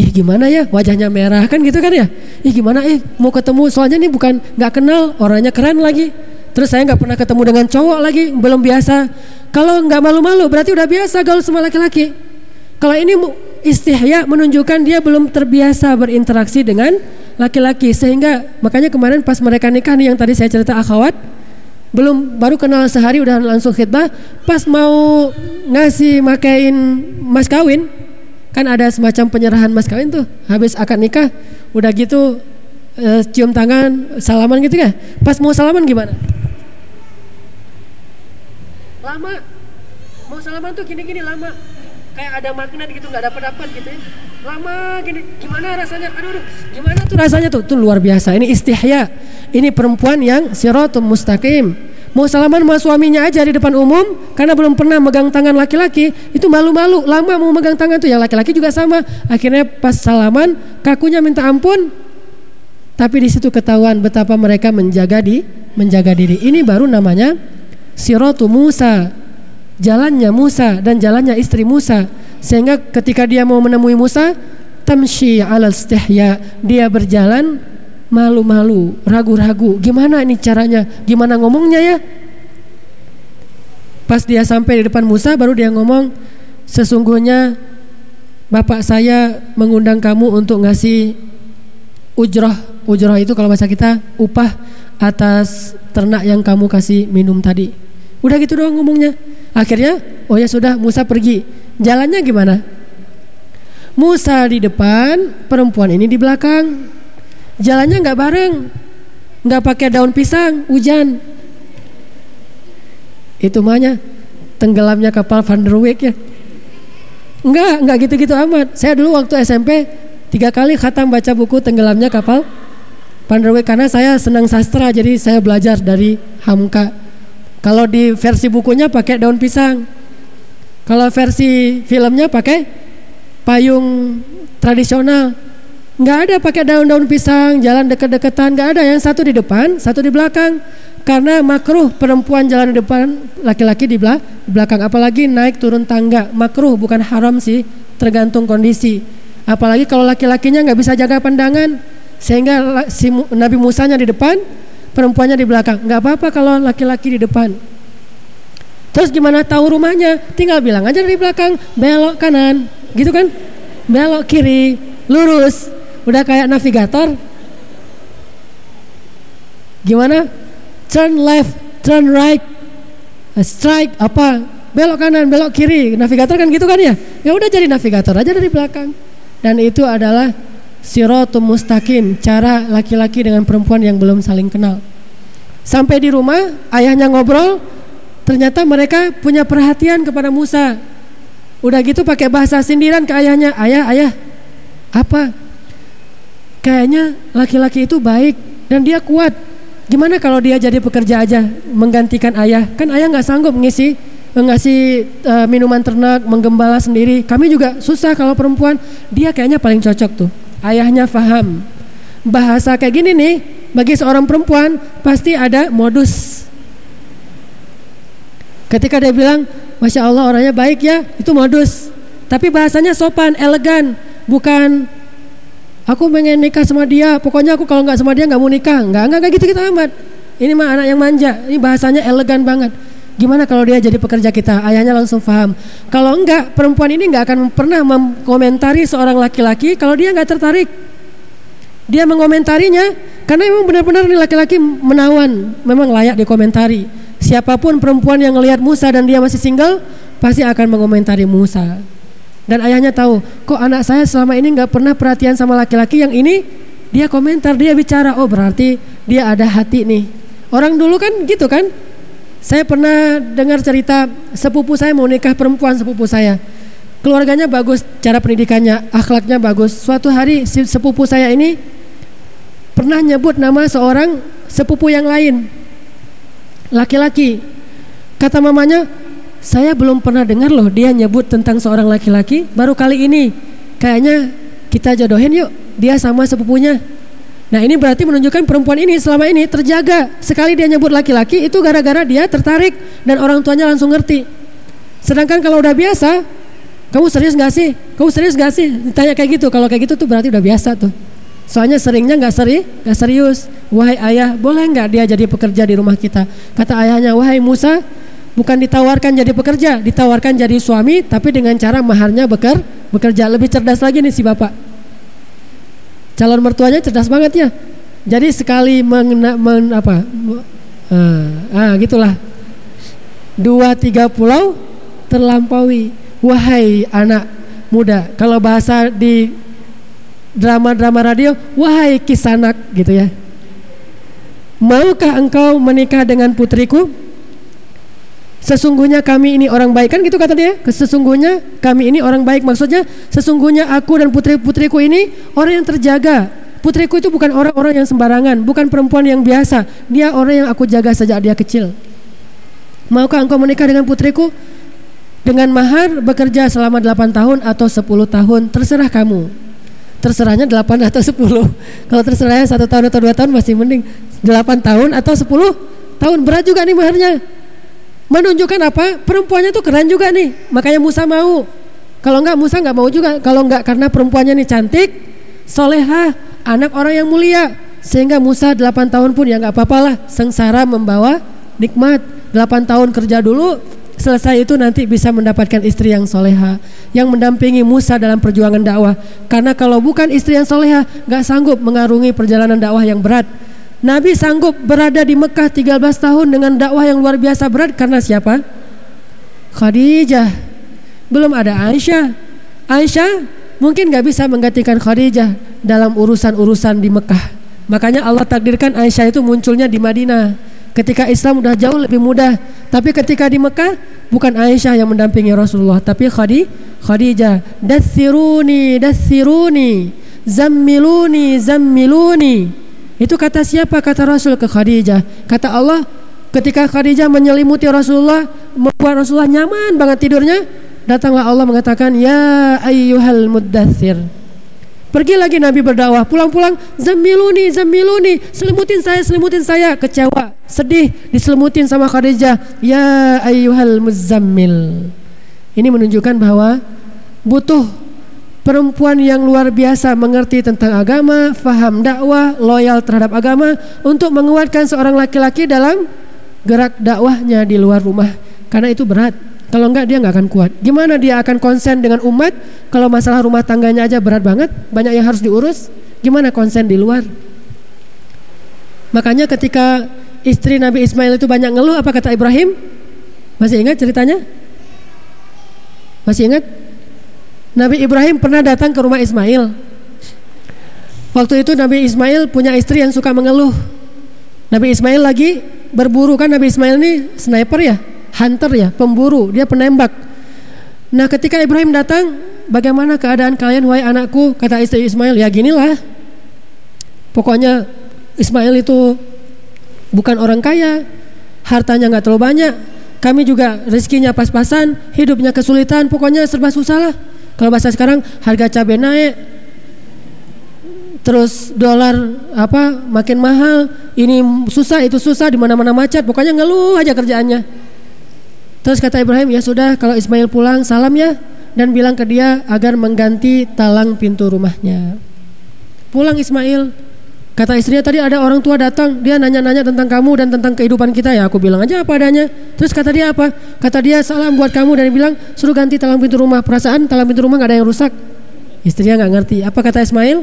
Ih gimana ya wajahnya merah kan gitu kan ya? Ih gimana eh mau ketemu soalnya ini bukan nggak kenal orangnya keren lagi. Terus saya nggak pernah ketemu dengan cowok lagi belum biasa. Kalau nggak malu-malu berarti udah biasa gaul sama laki-laki. Kalau ini istihya menunjukkan dia belum terbiasa berinteraksi dengan laki-laki sehingga makanya kemarin pas mereka nikah nih yang tadi saya cerita akhwat belum baru kenal sehari udah langsung khidbah pas mau ngasih makain mas kawin kan ada semacam penyerahan mas kawin tuh. Habis akad nikah udah gitu e, cium tangan salaman gitu ya? Pas mau salaman gimana? Lama. Mau salaman tuh gini-gini lama. Kayak ada magnet gitu nggak dapat dapat gitu ya. Lama gini. Gimana rasanya? Aduh, aduh. Gimana tuh rasanya tuh? Tuh luar biasa. Ini istihya. Ini perempuan yang siratum mustaqim mau salaman sama suaminya aja di depan umum karena belum pernah megang tangan laki-laki itu malu-malu. Lama mau megang tangan tuh yang laki-laki juga sama. Akhirnya pas salaman kakunya minta ampun. Tapi di situ ketahuan betapa mereka menjaga di menjaga diri. Ini baru namanya siratu Musa. Jalannya Musa dan jalannya istri Musa. Sehingga ketika dia mau menemui Musa tamshi alal istihya dia berjalan malu-malu ragu-ragu gimana ini caranya gimana ngomongnya ya pas dia sampai di depan Musa baru dia ngomong sesungguhnya bapak saya mengundang kamu untuk ngasih ujroh ujroh itu kalau bahasa kita upah atas ternak yang kamu kasih minum tadi udah gitu doang ngomongnya Akhirnya, oh ya sudah Musa pergi. Jalannya gimana? Musa di depan, perempuan ini di belakang. Jalannya nggak bareng, nggak pakai daun pisang, hujan. Itu mahnya tenggelamnya kapal Van der Wijk ya. Enggak, enggak gitu-gitu amat. Saya dulu waktu SMP tiga kali khatam baca buku tenggelamnya kapal Van der Wijk karena saya senang sastra jadi saya belajar dari Hamka kalau di versi bukunya pakai daun pisang. Kalau versi filmnya pakai payung tradisional. Nggak ada pakai daun-daun pisang, jalan deket-deketan, nggak ada. Yang satu di depan, satu di belakang. Karena makruh perempuan jalan di depan, laki-laki di belakang. Apalagi naik turun tangga, makruh bukan haram sih, tergantung kondisi. Apalagi kalau laki-lakinya nggak bisa jaga pandangan, sehingga si Nabi Musanya di depan, perempuannya di belakang. Nggak apa-apa kalau laki-laki di depan. Terus gimana tahu rumahnya? Tinggal bilang aja dari belakang, belok kanan, gitu kan? Belok kiri, lurus. Udah kayak navigator. Gimana? Turn left, turn right, strike apa? Belok kanan, belok kiri. Navigator kan gitu kan ya? Ya udah jadi navigator aja dari belakang. Dan itu adalah Sirotum mustaqim, cara laki-laki dengan perempuan yang belum saling kenal. Sampai di rumah, ayahnya ngobrol, ternyata mereka punya perhatian kepada Musa. Udah gitu pakai bahasa sindiran ke ayahnya, ayah, ayah, apa? Kayaknya laki-laki itu baik dan dia kuat. Gimana kalau dia jadi pekerja aja menggantikan ayah? Kan ayah nggak sanggup ngisi ngasih uh, minuman ternak, menggembala sendiri. Kami juga susah kalau perempuan. Dia kayaknya paling cocok tuh ayahnya faham. Bahasa kayak gini nih, bagi seorang perempuan pasti ada modus. Ketika dia bilang, Masya Allah orangnya baik ya, itu modus. Tapi bahasanya sopan, elegan, bukan aku pengen nikah sama dia, pokoknya aku kalau nggak sama dia nggak mau nikah. Nggak, nggak kayak gitu-gitu amat. Ini mah anak yang manja, ini bahasanya elegan banget. Gimana kalau dia jadi pekerja kita? Ayahnya langsung paham. Kalau enggak, perempuan ini nggak akan pernah mengomentari seorang laki-laki kalau dia nggak tertarik. Dia mengomentarinya karena memang benar-benar laki-laki menawan, memang layak dikomentari. Siapa pun perempuan yang melihat Musa dan dia masih single pasti akan mengomentari Musa. Dan ayahnya tahu, kok anak saya selama ini nggak pernah perhatian sama laki-laki yang ini dia komentar, dia bicara, oh berarti dia ada hati nih. Orang dulu kan gitu kan. Saya pernah dengar cerita sepupu saya mau nikah perempuan sepupu saya. Keluarganya bagus, cara pendidikannya, akhlaknya bagus. Suatu hari si sepupu saya ini pernah nyebut nama seorang sepupu yang lain laki-laki. Kata mamanya, saya belum pernah dengar loh dia nyebut tentang seorang laki-laki. Baru kali ini, kayaknya kita jodohin yuk dia sama sepupunya. Nah ini berarti menunjukkan perempuan ini selama ini terjaga. Sekali dia nyebut laki-laki itu gara-gara dia tertarik dan orang tuanya langsung ngerti. Sedangkan kalau udah biasa, kamu serius gak sih? Kamu serius gak sih? Ditanya kayak gitu. Kalau kayak gitu tuh berarti udah biasa tuh. Soalnya seringnya nggak seri, nggak serius. Wahai ayah, boleh nggak dia jadi pekerja di rumah kita? Kata ayahnya, wahai Musa, bukan ditawarkan jadi pekerja, ditawarkan jadi suami, tapi dengan cara maharnya beker, bekerja. Lebih cerdas lagi nih si bapak. Calon mertuanya cerdas banget ya. Jadi sekali mengena, men, apa, ah, ah gitulah. Dua tiga pulau terlampaui. Wahai anak muda, kalau bahasa di drama-drama radio, wahai kisanak gitu ya. Maukah engkau menikah dengan putriku? Sesungguhnya kami ini orang baik kan gitu kata dia. Sesungguhnya kami ini orang baik maksudnya sesungguhnya aku dan putri-putriku ini orang yang terjaga. Putriku itu bukan orang-orang yang sembarangan, bukan perempuan yang biasa. Dia orang yang aku jaga sejak dia kecil. Maukah engkau menikah dengan putriku? Dengan mahar bekerja selama 8 tahun atau 10 tahun, terserah kamu terserahnya 8 atau 10 kalau terserahnya satu tahun atau dua tahun masih mending 8 tahun atau 10 tahun berat juga nih maharnya menunjukkan apa? Perempuannya tuh keren juga nih. Makanya Musa mau. Kalau enggak Musa enggak mau juga. Kalau enggak karena perempuannya nih cantik soleha anak orang yang mulia. Sehingga Musa 8 tahun pun ya enggak apa-apa lah. Sengsara membawa nikmat. 8 tahun kerja dulu selesai itu nanti bisa mendapatkan istri yang soleha yang mendampingi Musa dalam perjuangan dakwah. Karena kalau bukan istri yang soleha gak sanggup mengarungi perjalanan dakwah yang berat Nabi sanggup berada di Mekah 13 tahun dengan dakwah yang luar biasa berat karena siapa? Khadijah belum ada Aisyah Aisyah mungkin gak bisa menggantikan Khadijah dalam urusan-urusan di Mekah makanya Allah takdirkan Aisyah itu munculnya di Madinah Ketika Islam sudah jauh lebih mudah. Tapi ketika di Mekah bukan Aisyah yang mendampingi Rasulullah, tapi Khadi, Khadijah. Dathiruni, dathiruni, zammiluni, zammiluni. Itu kata siapa? Kata Rasul ke Khadijah. Kata Allah, ketika Khadijah menyelimuti Rasulullah, membuat Rasulullah nyaman banget tidurnya, datanglah Allah mengatakan, "Ya ayyuhal muddathir." Pergi lagi Nabi berdakwah, pulang-pulang zamiluni, zamiluni, selimutin saya, selimutin saya, kecewa, sedih, diselimutin sama Khadijah, ya ayyuhal muzammil. Ini menunjukkan bahwa butuh perempuan yang luar biasa mengerti tentang agama, faham dakwah, loyal terhadap agama untuk menguatkan seorang laki-laki dalam gerak dakwahnya di luar rumah. Karena itu berat. Kalau enggak dia enggak akan kuat. Gimana dia akan konsen dengan umat kalau masalah rumah tangganya aja berat banget, banyak yang harus diurus. Gimana konsen di luar? Makanya ketika istri Nabi Ismail itu banyak ngeluh, apa kata Ibrahim? Masih ingat ceritanya? Masih ingat? Nabi Ibrahim pernah datang ke rumah Ismail. Waktu itu Nabi Ismail punya istri yang suka mengeluh. Nabi Ismail lagi berburu kan Nabi Ismail ini sniper ya, hunter ya, pemburu, dia penembak. Nah, ketika Ibrahim datang, bagaimana keadaan kalian wahai anakku? Kata istri Ismail, ya ginilah. Pokoknya Ismail itu bukan orang kaya, hartanya nggak terlalu banyak. Kami juga rezekinya pas-pasan, hidupnya kesulitan, pokoknya serba susah lah. Kalau bahasa sekarang harga cabai naik, terus dolar apa makin mahal, ini susah itu susah di mana-mana macet, pokoknya ngeluh aja kerjaannya. Terus kata Ibrahim, ya sudah kalau Ismail pulang salam ya dan bilang ke dia agar mengganti talang pintu rumahnya. Pulang Ismail, kata istrinya tadi ada orang tua datang, dia nanya-nanya tentang kamu dan tentang kehidupan kita ya. Aku bilang aja apa adanya. Terus kata dia apa? Kata dia salam buat kamu dan dia bilang suruh ganti talang pintu rumah. Perasaan talang pintu rumah gak ada yang rusak. Istrinya nggak ngerti. Apa kata Ismail?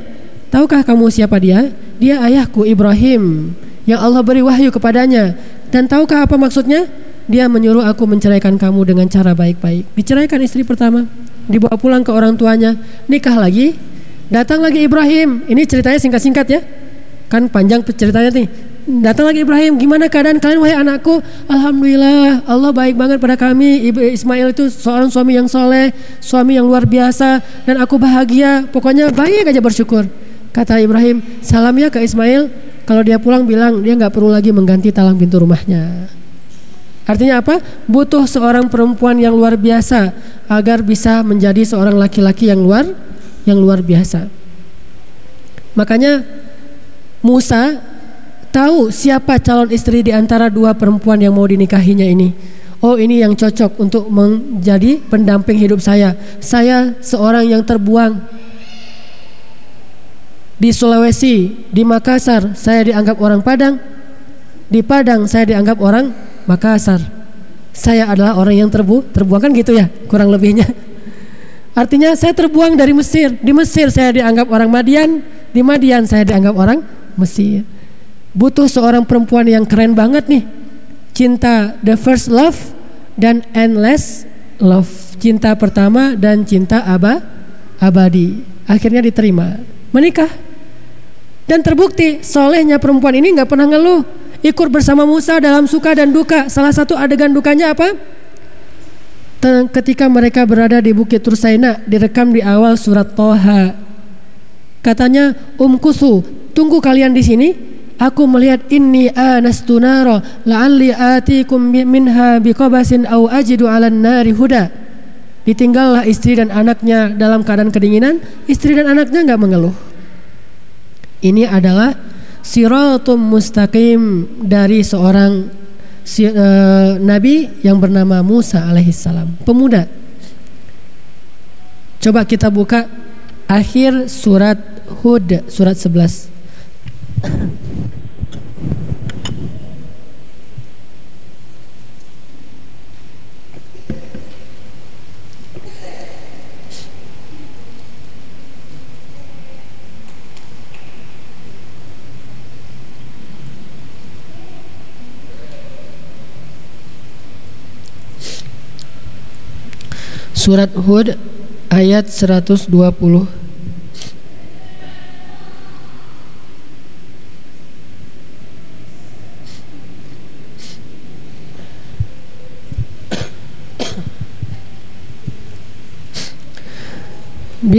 Tahukah kamu siapa dia? Dia ayahku Ibrahim yang Allah beri wahyu kepadanya. Dan tahukah apa maksudnya? dia menyuruh aku menceraikan kamu dengan cara baik-baik. Diceraikan istri pertama, dibawa pulang ke orang tuanya, nikah lagi, datang lagi Ibrahim. Ini ceritanya singkat-singkat ya. Kan panjang ceritanya nih. Datang lagi Ibrahim, gimana keadaan kalian wahai anakku? Alhamdulillah, Allah baik banget pada kami. Ibu Ismail itu seorang suami yang soleh, suami yang luar biasa, dan aku bahagia. Pokoknya baik aja bersyukur. Kata Ibrahim, salam ya ke Ismail. Kalau dia pulang bilang dia nggak perlu lagi mengganti talang pintu rumahnya. Artinya apa? Butuh seorang perempuan yang luar biasa agar bisa menjadi seorang laki-laki yang luar yang luar biasa. Makanya Musa tahu siapa calon istri di antara dua perempuan yang mau dinikahinya ini. Oh ini yang cocok untuk menjadi pendamping hidup saya. Saya seorang yang terbuang di Sulawesi, di Makassar saya dianggap orang Padang, di Padang saya dianggap orang Makassar. Saya adalah orang yang terbu terbuang kan gitu ya, kurang lebihnya. Artinya saya terbuang dari Mesir. Di Mesir saya dianggap orang Madian, di Madian saya dianggap orang Mesir. Butuh seorang perempuan yang keren banget nih. Cinta the first love dan endless love. Cinta pertama dan cinta aba abadi. Akhirnya diterima. Menikah. Dan terbukti solehnya perempuan ini nggak pernah ngeluh ikut bersama Musa dalam suka dan duka. Salah satu adegan dukanya apa? Ketika mereka berada di Bukit Tursaina direkam di awal surat Toha. Katanya, Um Kusu, tunggu kalian di sini. Aku melihat ini anastu naro la'alli atikum minha biqabasin au ajidu 'alan nari huda. Ditinggallah istri dan anaknya dalam keadaan kedinginan, istri dan anaknya nggak mengeluh. Ini adalah siratum mustaqim dari seorang si, uh, nabi yang bernama Musa alaihissalam, pemuda. Coba kita buka akhir surat Hud surat 11. Surat Hud ayat 120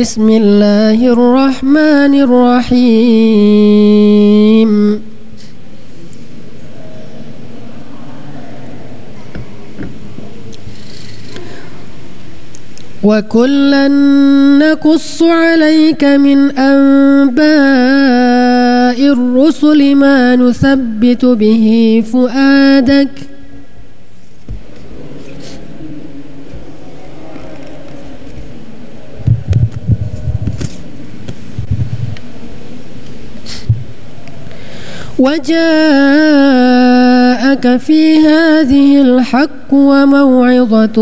Bismillahirrahmanirrahim وكلا نقص عليك من أنباء الرسل ما نثبت به فؤادك وجاءك في هذه الحق وموعظة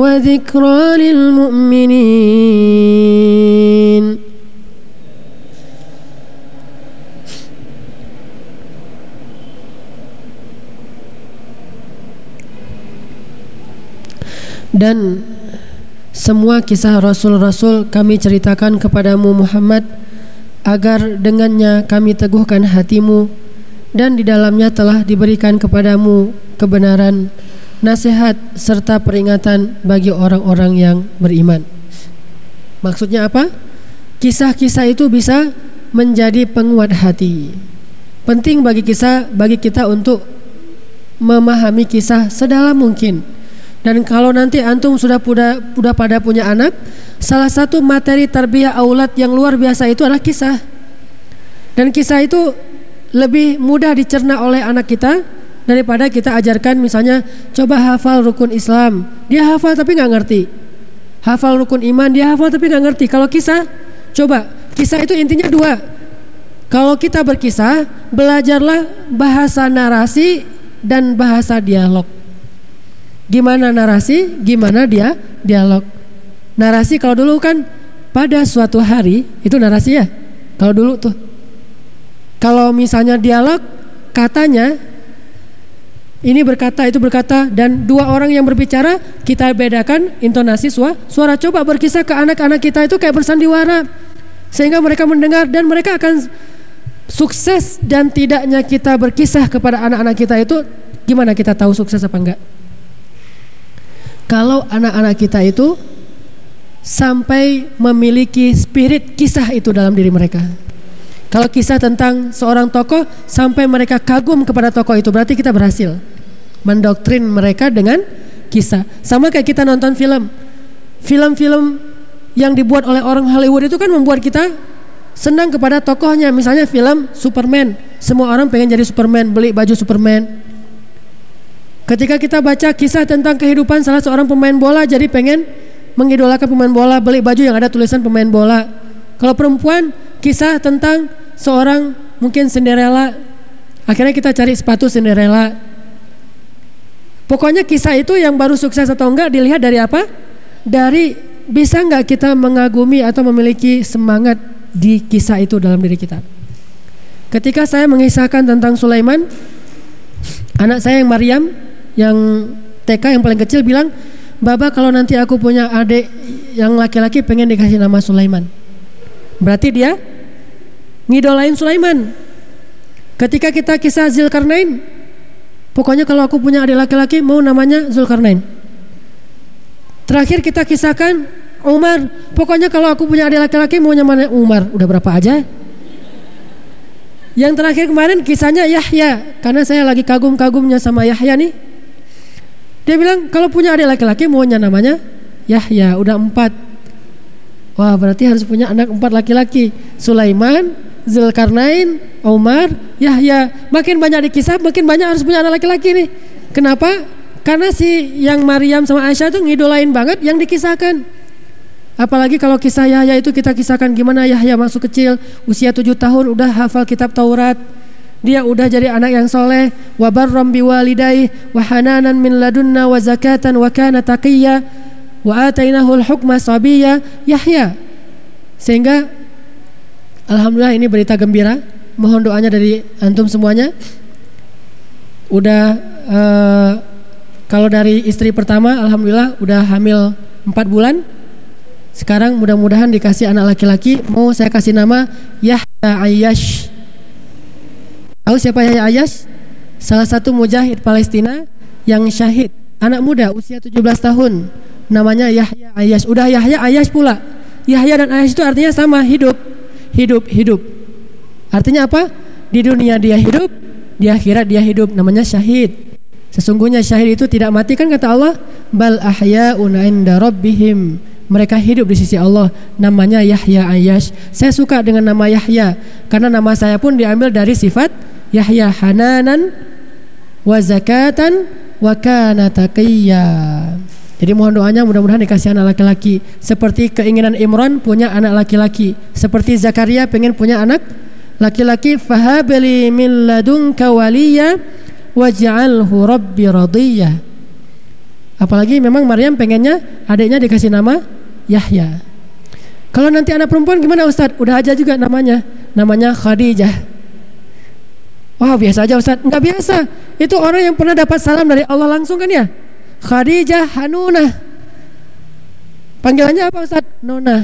وذكرى للمؤمنين dan semua kisah rasul-rasul kami ceritakan kepadamu Muhammad agar dengannya kami teguhkan hatimu dan di dalamnya telah diberikan kepadamu kebenaran nasihat serta peringatan bagi orang-orang yang beriman. Maksudnya apa? Kisah-kisah itu bisa menjadi penguat hati. Penting bagi kisah bagi kita untuk memahami kisah sedalam mungkin. Dan kalau nanti antum sudah sudah, sudah pada punya anak, salah satu materi tarbiyah aulat yang luar biasa itu adalah kisah. Dan kisah itu lebih mudah dicerna oleh anak kita daripada kita ajarkan misalnya coba hafal rukun Islam. Dia hafal tapi nggak ngerti. Hafal rukun iman dia hafal tapi nggak ngerti. Kalau kisah, coba kisah itu intinya dua. Kalau kita berkisah, belajarlah bahasa narasi dan bahasa dialog. Gimana narasi, gimana dia dialog. Narasi kalau dulu kan pada suatu hari itu narasi ya. Kalau dulu tuh. Kalau misalnya dialog katanya ini berkata itu berkata dan dua orang yang berbicara kita bedakan intonasi suara suara coba berkisah ke anak-anak kita itu kayak bersandiwara sehingga mereka mendengar dan mereka akan sukses dan tidaknya kita berkisah kepada anak-anak kita itu gimana kita tahu sukses apa enggak? Kalau anak-anak kita itu sampai memiliki spirit kisah itu dalam diri mereka. Kalau kisah tentang seorang tokoh sampai mereka kagum kepada tokoh itu berarti kita berhasil mendoktrin mereka dengan kisah. Sama kayak kita nonton film. Film-film yang dibuat oleh orang Hollywood itu kan membuat kita senang kepada tokohnya. Misalnya film Superman, semua orang pengen jadi Superman, beli baju Superman. Ketika kita baca kisah tentang kehidupan salah seorang pemain bola, jadi pengen mengidolakan pemain bola, beli baju yang ada tulisan pemain bola. Kalau perempuan, kisah tentang seorang mungkin Cinderella, akhirnya kita cari sepatu Cinderella. Pokoknya kisah itu yang baru sukses atau enggak dilihat dari apa? Dari bisa enggak kita mengagumi atau memiliki semangat di kisah itu dalam diri kita. Ketika saya mengisahkan tentang Sulaiman, anak saya yang Maryam yang TK yang paling kecil bilang, "Baba, kalau nanti aku punya adik yang laki-laki pengen dikasih nama Sulaiman." Berarti dia ngidolain Sulaiman. Ketika kita kisah Zulkarnain, pokoknya kalau aku punya adik laki-laki mau namanya Zulkarnain. Terakhir kita kisahkan Umar, pokoknya kalau aku punya adik laki-laki maunya mana Umar, udah berapa aja? Yang terakhir kemarin kisahnya Yahya, karena saya lagi kagum-kagumnya sama Yahya nih. Dia bilang kalau punya adik laki-laki maunya namanya Yahya, udah empat. Wah berarti harus punya anak empat laki-laki. Sulaiman, Zulkarnain, Umar, Yahya. Makin banyak dikisah, makin banyak harus punya anak laki-laki nih. Kenapa? Karena si yang Maryam sama Aisyah tuh ngidolain banget yang dikisahkan. Apalagi kalau kisah Yahya itu kita kisahkan gimana Yahya masuk kecil usia tujuh tahun udah hafal kitab Taurat. Dia udah jadi anak yang soleh, wa barram biwalidayhi wa hananan min ladunna wa zakatan wa kana taqiyya wa atainahu al-hukma sabiyya Yahya. Sehingga alhamdulillah ini berita gembira. Mohon doanya dari antum semuanya. Udah uh, kalau dari istri pertama alhamdulillah udah hamil 4 bulan sekarang mudah-mudahan dikasih anak laki-laki. Mau saya kasih nama Yahya Ayyash. Siapa Yahya Ayyash? Salah satu mujahid Palestina yang syahid. Anak muda usia 17 tahun. Namanya Yahya Ayyash. Udah Yahya Ayyash pula. Yahya dan Ayyash itu artinya sama hidup. Hidup, hidup. Artinya apa? Di dunia dia hidup, di akhirat dia hidup. Namanya syahid. Sesungguhnya syahid itu tidak mati kan kata Allah. Bal ahya'un inda rabbihim mereka hidup di sisi Allah. Namanya Yahya Ayyash. Saya suka dengan nama Yahya. Karena nama saya pun diambil dari sifat Yahya Hananan wa zakatan wa kana taqiyya. Jadi mohon doanya mudah-mudahan dikasih anak laki-laki. Seperti keinginan Imran punya anak laki-laki. Seperti Zakaria pengen punya anak laki-laki. Fahabli min ladunka waliya waj'alhu rabbi radiyya. Apalagi memang Maryam pengennya adiknya dikasih nama Yahya. Kalau nanti anak perempuan gimana Ustadz? Udah aja juga namanya. Namanya Khadijah. Wah biasa aja Ustadz. Enggak biasa. Itu orang yang pernah dapat salam dari Allah langsung kan ya? Khadijah Hanuna. Panggilannya apa Ustadz? Nona.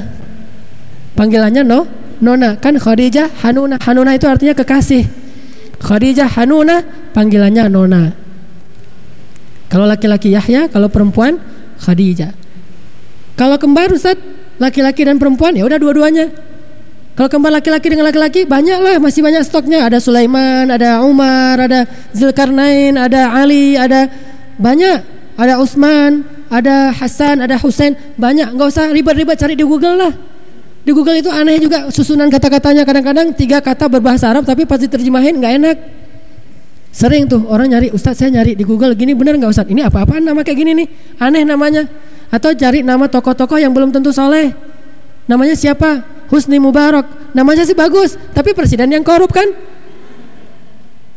Panggilannya no? Nona. Kan Khadijah Hanuna. Hanuna itu artinya kekasih. Khadijah Hanuna. Panggilannya Nona. Kalau laki-laki Yahya, kalau perempuan Khadijah. Kalau kembar Ustaz, laki-laki dan perempuan ya udah dua-duanya. Kalau kembar laki-laki dengan laki-laki banyak lah, masih banyak stoknya. Ada Sulaiman, ada Umar, ada Zulkarnain, ada Ali, ada banyak. Ada Utsman, ada Hasan, ada Husain, banyak. Nggak usah ribet-ribet cari di Google lah. Di Google itu aneh juga susunan kata-katanya kadang-kadang tiga kata berbahasa Arab tapi pas diterjemahin nggak enak. Sering tuh orang nyari Ustadz saya nyari di Google gini bener nggak Ustadz? Ini apa-apaan nama kayak gini nih? Aneh namanya. Atau cari nama tokoh-tokoh yang belum tentu soleh. Namanya siapa? Husni Mubarak. Namanya sih bagus, tapi presiden yang korup kan?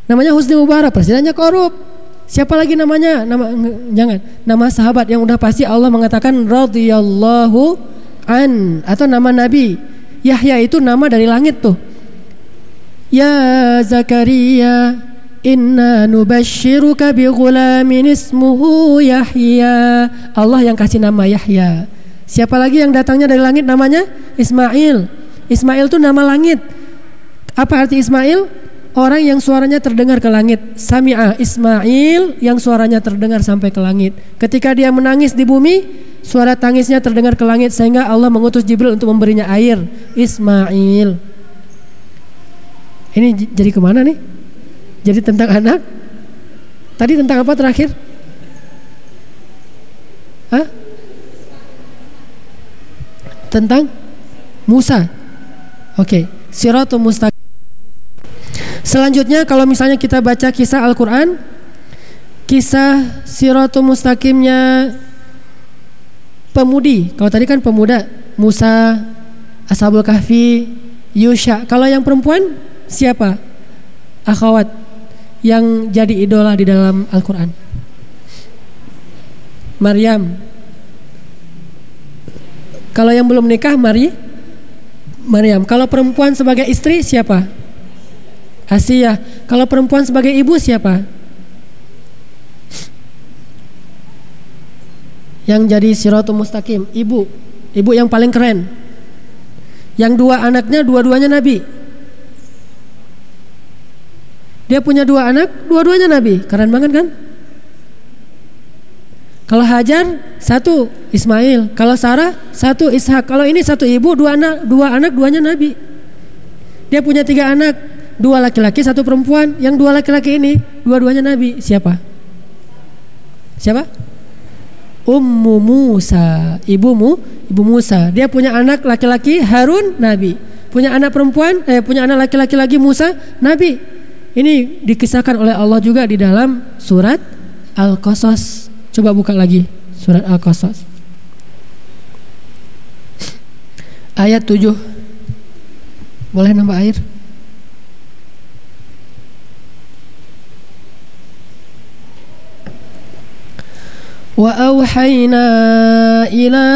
Namanya Husni Mubarak, presidennya korup. Siapa lagi namanya? Nama jangan. Nama sahabat yang udah pasti Allah mengatakan radhiyallahu an atau nama nabi. Yahya itu nama dari langit tuh. Ya Zakaria Inna nubashiruka bi ghulamin ismuhu Yahya. Allah yang kasih nama Yahya. Siapa lagi yang datangnya dari langit namanya? Ismail. Ismail itu nama langit. Apa arti Ismail? Orang yang suaranya terdengar ke langit. Sami'a Ismail yang suaranya terdengar sampai ke langit. Ketika dia menangis di bumi, suara tangisnya terdengar ke langit sehingga Allah mengutus Jibril untuk memberinya air. Ismail. Ini jadi ke mana nih? Jadi tentang anak? Tadi tentang apa terakhir? Hah? Tentang Musa. Oke, okay. Siratul Mustaqim. Selanjutnya kalau misalnya kita baca kisah Al-Quran Kisah Siratul Mustaqimnya Pemudi Kalau tadi kan pemuda Musa Ashabul Kahfi Yusha Kalau yang perempuan siapa? Akhwat Yang jadi idola di dalam Al-Quran Maryam Kalau yang belum nikah Mari Maryam Kalau perempuan sebagai istri siapa? Asia. Kalau perempuan sebagai ibu siapa? Yang jadi siratul mustaqim, ibu. Ibu yang paling keren. Yang dua anaknya dua-duanya nabi. Dia punya dua anak, dua-duanya nabi. Keren banget kan? Kalau Hajar satu Ismail, kalau Sarah satu Ishak. Kalau ini satu ibu, dua anak, dua anak, duanya nabi. Dia punya tiga anak, dua laki-laki satu perempuan. Yang dua laki-laki ini dua-duanya nabi. Siapa? Siapa? Ummu Musa. Ibumu? Ibu Musa. Dia punya anak laki-laki Harun nabi. Punya anak perempuan eh punya anak laki-laki lagi Musa nabi ini dikisahkan oleh Allah juga di dalam surat Al-Qasas. Coba buka lagi surat Al-Qasas. Ayat 7 boleh nambah air وأوحينا إلى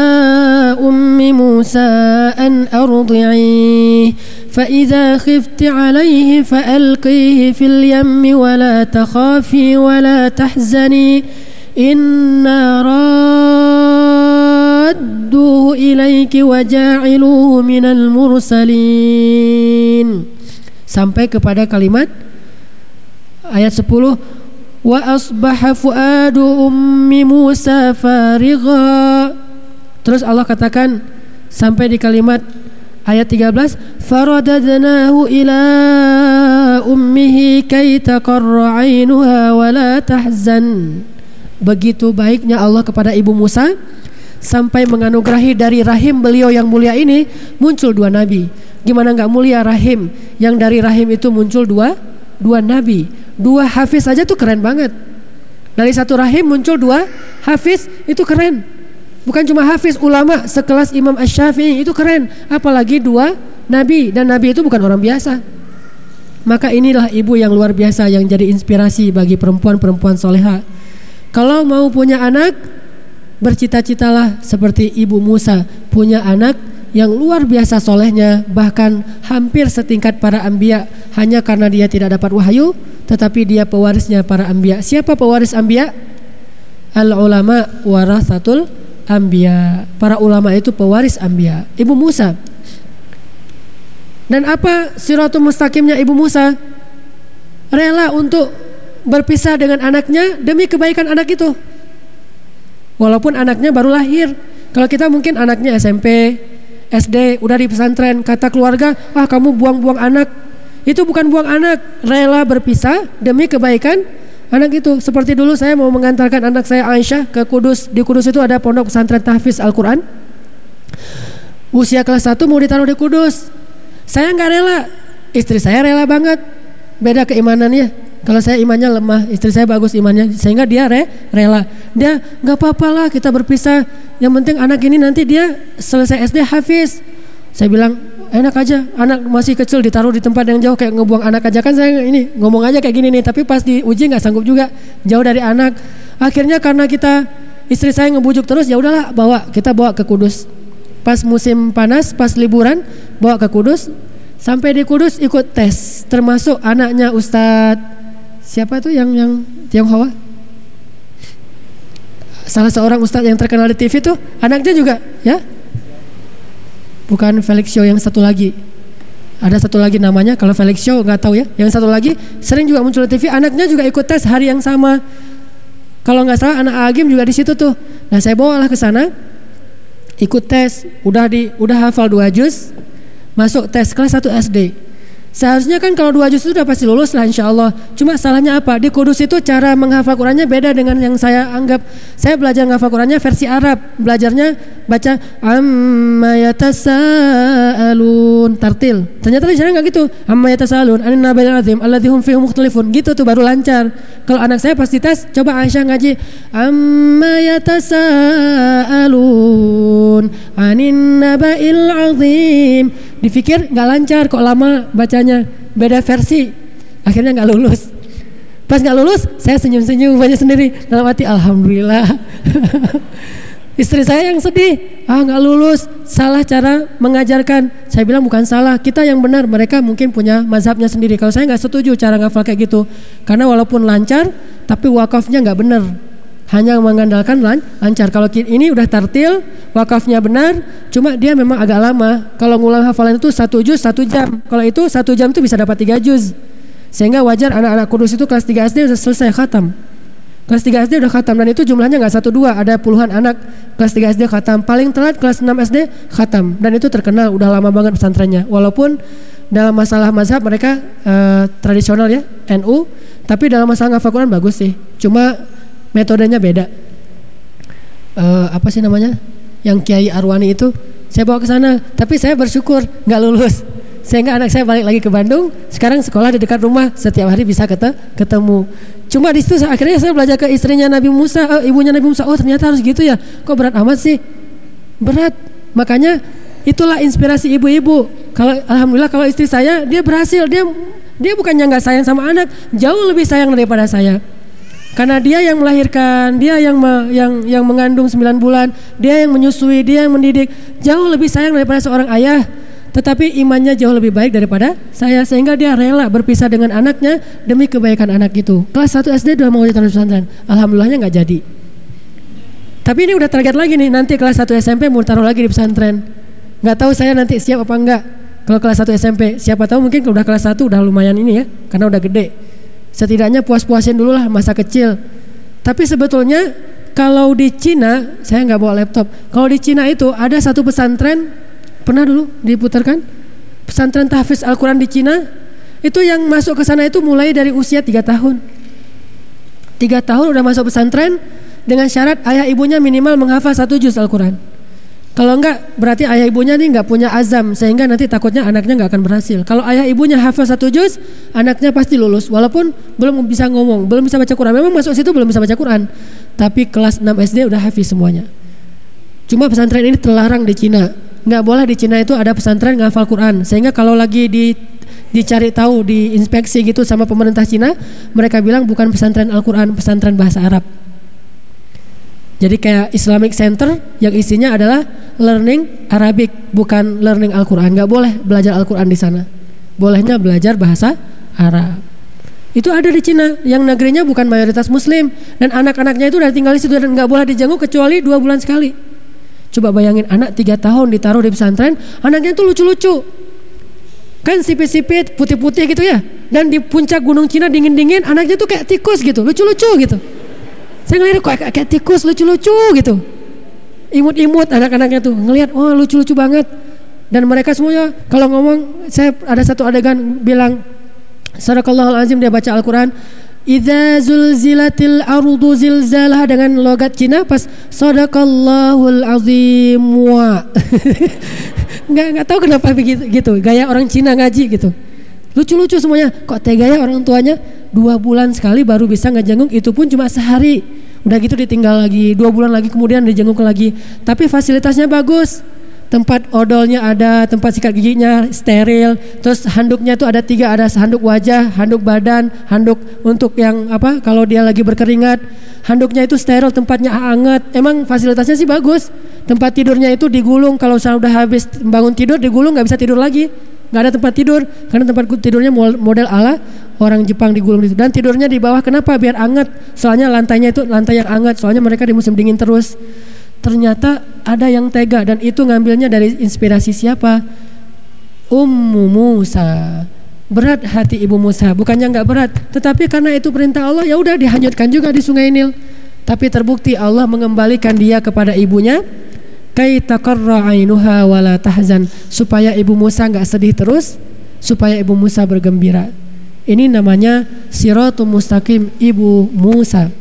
أم موسى أن أرضعيه فإذا خفت عليه فألقيه في اليم ولا تخافي ولا تحزني إنا رادوه إليك وجاعلوه من المرسلين. Sampai kepada kalimat ayat 10 asbaha fuadu ummi Musa farigha terus Allah katakan sampai di kalimat ayat 13 faradadnahu ila ummihi kay taqarra 'ainuha wa la tahzan. Begitu baiknya Allah kepada ibu Musa sampai menganugerahi dari rahim beliau yang mulia ini muncul dua nabi. Gimana nggak mulia rahim? Yang dari rahim itu muncul dua dua nabi dua hafiz saja tuh keren banget. Dari satu rahim muncul dua hafiz itu keren. Bukan cuma hafiz ulama sekelas Imam Ash-Syafi'i itu keren, apalagi dua nabi dan nabi itu bukan orang biasa. Maka inilah ibu yang luar biasa yang jadi inspirasi bagi perempuan-perempuan soleha. Kalau mau punya anak, bercita-citalah seperti ibu Musa punya anak yang luar biasa solehnya bahkan hampir setingkat para ambia hanya karena dia tidak dapat wahyu tetapi dia pewarisnya para ambia. Siapa pewaris ambia? Al ulama warasatul ambia. Para ulama itu pewaris ambia. Ibu Musa. Dan apa siratul mustaqimnya Ibu Musa? Rela untuk berpisah dengan anaknya demi kebaikan anak itu. Walaupun anaknya baru lahir. Kalau kita mungkin anaknya SMP, SD, udah di pesantren, kata keluarga, "Wah, kamu buang-buang anak." Itu bukan buang anak, rela berpisah demi kebaikan anak itu. Seperti dulu saya mau mengantarkan anak saya Aisyah ke Kudus. Di Kudus itu ada pondok pesantren tahfiz Al-Quran. Usia kelas 1 mau ditaruh di Kudus. Saya nggak rela, istri saya rela banget. Beda keimanannya. Kalau saya imannya lemah, istri saya bagus imannya, sehingga dia re, rela. Dia nggak apa-apa lah kita berpisah. Yang penting anak ini nanti dia selesai SD hafiz. Saya bilang enak aja, anak masih kecil ditaruh di tempat yang jauh kayak ngebuang anak aja kan saya ini ngomong aja kayak gini nih. Tapi pas diuji nggak sanggup juga, jauh dari anak. Akhirnya karena kita istri saya ngebujuk terus, ya udahlah bawa kita bawa ke Kudus. Pas musim panas, pas liburan bawa ke Kudus. Sampai di Kudus ikut tes, termasuk anaknya Ustadz siapa tuh yang yang Tionghoa? Salah seorang ustadz yang terkenal di TV tuh anaknya juga ya. Bukan Felix Show yang satu lagi. Ada satu lagi namanya kalau Felix Show nggak tahu ya. Yang satu lagi sering juga muncul di TV. Anaknya juga ikut tes hari yang sama. Kalau nggak salah anak Agim juga di situ tuh. Nah saya bawalah ke sana ikut tes. Udah di udah hafal dua juz masuk tes kelas 1 SD. Seharusnya kan kalau dua juz itu sudah pasti lulus lah insya Allah. Cuma salahnya apa? Di Kudus itu cara menghafal Qurannya beda dengan yang saya anggap. Saya belajar menghafal Qurannya versi Arab. Belajarnya baca amma yatasaalun tartil. Ternyata di sana nggak gitu. Amma yatasaalun anin nabil azim alladzi hum fihi mukhtalifun. Gitu tuh baru lancar. Kalau anak saya pasti tes, coba Aisyah ngaji amma yatasaalun anin nabail azim dipikir nggak lancar kok lama bacanya beda versi akhirnya nggak lulus pas nggak lulus saya senyum-senyum banyak sendiri dalam hati alhamdulillah istri saya yang sedih ah nggak lulus salah cara mengajarkan saya bilang bukan salah kita yang benar mereka mungkin punya mazhabnya sendiri kalau saya nggak setuju cara ngafal kayak gitu karena walaupun lancar tapi wakafnya nggak benar hanya mengandalkan lan lancar. Kalau ini udah tartil, wakafnya benar, cuma dia memang agak lama. Kalau ngulang hafalan itu satu juz satu jam. Kalau itu satu jam itu bisa dapat tiga juz. Sehingga wajar anak-anak kudus itu kelas 3 SD sudah selesai khatam. Kelas 3 SD udah khatam dan itu jumlahnya nggak satu dua, ada puluhan anak kelas 3 SD khatam. Paling telat kelas 6 SD khatam dan itu terkenal udah lama banget pesantrennya. Walaupun dalam masalah mazhab mereka uh, tradisional ya NU, tapi dalam masalah ngafal Quran bagus sih. Cuma metodenya beda. Uh, apa sih namanya? Yang Kiai Arwani itu saya bawa ke sana, tapi saya bersyukur nggak lulus. Sehingga anak saya balik lagi ke Bandung, sekarang sekolah di dekat rumah, setiap hari bisa ketemu. Cuma di situ akhirnya saya belajar ke istrinya Nabi Musa, uh, ibunya Nabi Musa. Oh ternyata harus gitu ya. Kok berat amat sih? Berat. Makanya itulah inspirasi ibu-ibu. Kalau alhamdulillah kalau istri saya dia berhasil, dia dia bukannya nggak sayang sama anak, jauh lebih sayang daripada saya. Karena dia yang melahirkan, dia yang me, yang yang mengandung 9 bulan, dia yang menyusui, dia yang mendidik, jauh lebih sayang daripada seorang ayah. Tetapi imannya jauh lebih baik daripada saya sehingga dia rela berpisah dengan anaknya demi kebaikan anak itu. Kelas 1 SD udah mau jadi pesantren. Alhamdulillahnya nggak jadi. Tapi ini udah target lagi nih nanti kelas 1 SMP mau taruh lagi di pesantren. Nggak tahu saya nanti siap apa enggak. Kalau kelas 1 SMP, siapa tahu mungkin kalau udah kelas 1 udah lumayan ini ya, karena udah gede setidaknya puas-puasin dulu lah masa kecil tapi sebetulnya kalau di Cina saya nggak bawa laptop kalau di Cina itu ada satu pesantren pernah dulu diputarkan pesantren tahfiz Al-Quran di Cina itu yang masuk ke sana itu mulai dari usia tiga tahun tiga tahun udah masuk pesantren dengan syarat ayah ibunya minimal menghafal satu juz Al-Quran kalau enggak berarti ayah ibunya nih enggak punya azam sehingga nanti takutnya anaknya enggak akan berhasil. Kalau ayah ibunya hafal satu juz, anaknya pasti lulus walaupun belum bisa ngomong, belum bisa baca Quran. Memang masuk situ belum bisa baca Quran, tapi kelas 6 SD udah hafiz semuanya. Cuma pesantren ini terlarang di Cina. Enggak boleh di Cina itu ada pesantren ngafal Quran. Sehingga kalau lagi di dicari tahu, diinspeksi gitu sama pemerintah Cina, mereka bilang bukan pesantren Al-Quran, pesantren bahasa Arab. Jadi kayak Islamic Center yang isinya adalah learning Arabic bukan learning Al-Quran. Gak boleh belajar Al-Quran di sana. Bolehnya belajar bahasa Arab. Itu ada di Cina yang negerinya bukan mayoritas Muslim dan anak-anaknya itu udah tinggal di situ dan nggak boleh dijenguk kecuali dua bulan sekali. Coba bayangin anak tiga tahun ditaruh di pesantren, anaknya itu lucu-lucu. Kan sipit-sipit, putih-putih gitu ya. Dan di puncak gunung Cina dingin-dingin, anaknya tuh kayak tikus gitu, lucu-lucu gitu. Saya ngeliat kok kayak, kayak tikus lucu-lucu gitu. Imut-imut anak-anaknya tuh ngelihat oh lucu-lucu banget. Dan mereka semuanya kalau ngomong saya ada satu adegan bilang Sadaqallahul azim dia baca Al-Qur'an Idza zulzilatil ardu zilzalah dengan logat Cina pas sadaqallahul azim wa. nggak nggak tahu kenapa begitu gitu. Gaya orang Cina ngaji gitu. Lucu-lucu semuanya. Kok tega ya orang tuanya dua bulan sekali baru bisa ngejenguk itu pun cuma sehari udah gitu ditinggal lagi dua bulan lagi kemudian dijenguk lagi tapi fasilitasnya bagus tempat odolnya ada, tempat sikat giginya steril, terus handuknya itu ada tiga, ada handuk wajah, handuk badan, handuk untuk yang apa kalau dia lagi berkeringat, handuknya itu steril, tempatnya hangat, emang fasilitasnya sih bagus, tempat tidurnya itu digulung kalau sudah habis bangun tidur digulung nggak bisa tidur lagi, nggak ada tempat tidur karena tempat tidurnya model ala orang Jepang digulung itu dan tidurnya di bawah kenapa? Biar hangat. Soalnya lantainya itu lantai yang hangat soalnya mereka di musim dingin terus ternyata ada yang tega dan itu ngambilnya dari inspirasi siapa? Ummu Musa. Berat hati ibu Musa, bukannya nggak berat, tetapi karena itu perintah Allah ya udah dihanyutkan juga di Sungai Nil. Tapi terbukti Allah mengembalikan dia kepada ibunya kai taqarra ainuha wala tahzan supaya ibu Musa nggak sedih terus, supaya ibu Musa bergembira. Ini namanya siratul mustaqim ibu Musa.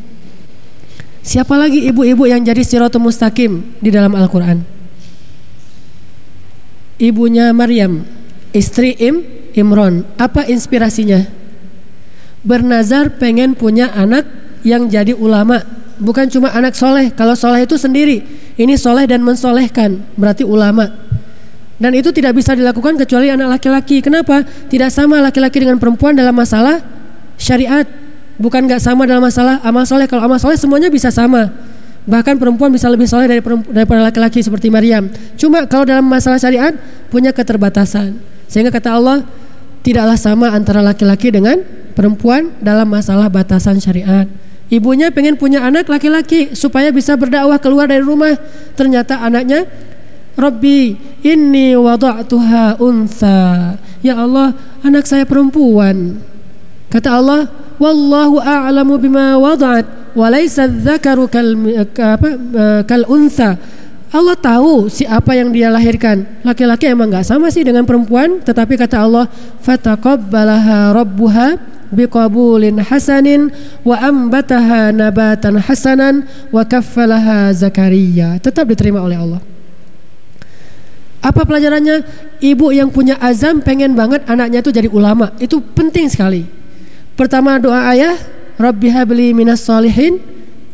Siapa lagi ibu-ibu yang jadi siratul mustaqim di dalam Al-Quran? Ibunya Maryam, istri Im, Imron. Apa inspirasinya? Bernazar pengen punya anak yang jadi ulama. Bukan cuma anak soleh. Kalau soleh itu sendiri. Ini soleh dan mensolehkan. Berarti ulama. Dan itu tidak bisa dilakukan kecuali anak laki-laki. Kenapa? Tidak sama laki-laki dengan perempuan dalam masalah syariat Bukan nggak sama dalam masalah amal soleh. Kalau amal soleh semuanya bisa sama. Bahkan perempuan bisa lebih soleh dari daripada laki-laki seperti Maryam. Cuma kalau dalam masalah syariat punya keterbatasan. Sehingga kata Allah tidaklah sama antara laki-laki dengan perempuan dalam masalah batasan syariat. Ibunya pengen punya anak laki-laki supaya bisa berdakwah keluar dari rumah. Ternyata anaknya Rabbi inni wada'tuha unsa. Ya Allah, anak saya perempuan. Kata Allah, wallahu a'lamu bima wada'at wa laysa dzakaru kal apa kal untha Allah tahu si apa yang dia lahirkan. Laki-laki emang nggak sama sih dengan perempuan, tetapi kata Allah, fataqabbalaha rabbuha biqabulin hasanin wa ambataha nabatan hasanan wa kaffalaha Zakaria. Tetap diterima oleh Allah. Apa pelajarannya? Ibu yang punya azam pengen banget anaknya itu jadi ulama. Itu penting sekali. Pertama doa ayah, Rabbi habli minas salihin,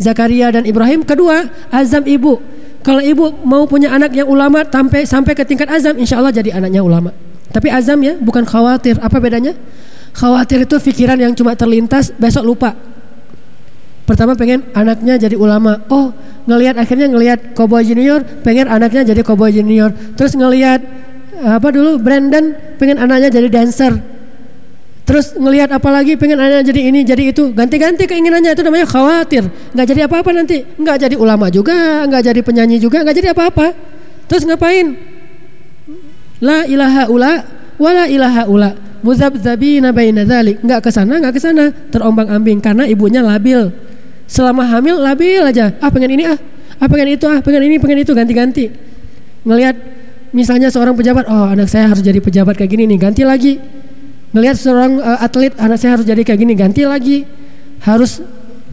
Zakaria dan Ibrahim. Kedua, azam ibu. Kalau ibu mau punya anak yang ulama sampai sampai ke tingkat azam, insya Allah jadi anaknya ulama. Tapi azam ya, bukan khawatir. Apa bedanya? Khawatir itu pikiran yang cuma terlintas, besok lupa. Pertama pengen anaknya jadi ulama. Oh, ngelihat akhirnya ngelihat Cowboy Junior, pengen anaknya jadi Cowboy Junior. Terus ngelihat apa dulu Brandon pengen anaknya jadi dancer Terus ngelihat apa lagi pengen anaknya jadi ini jadi itu. Ganti-ganti keinginannya itu namanya khawatir. Nggak jadi apa-apa nanti. Nggak jadi ulama juga nggak jadi penyanyi juga nggak jadi apa-apa. Terus ngapain? La ilaha ula wala ilaha ula. Muzabzabina baina dzalik nggak ke sana nggak ke sana. Terombang-ambing karena ibunya labil. Selama hamil labil aja. Ah pengen ini ah. Ah pengen itu ah. Pengen ini pengen itu. Ganti-ganti. Ngelihat misalnya seorang pejabat oh anak saya harus jadi pejabat kayak gini nih. Ganti lagi Melihat seorang uh, atlet anak saya harus jadi kayak gini ganti lagi. Harus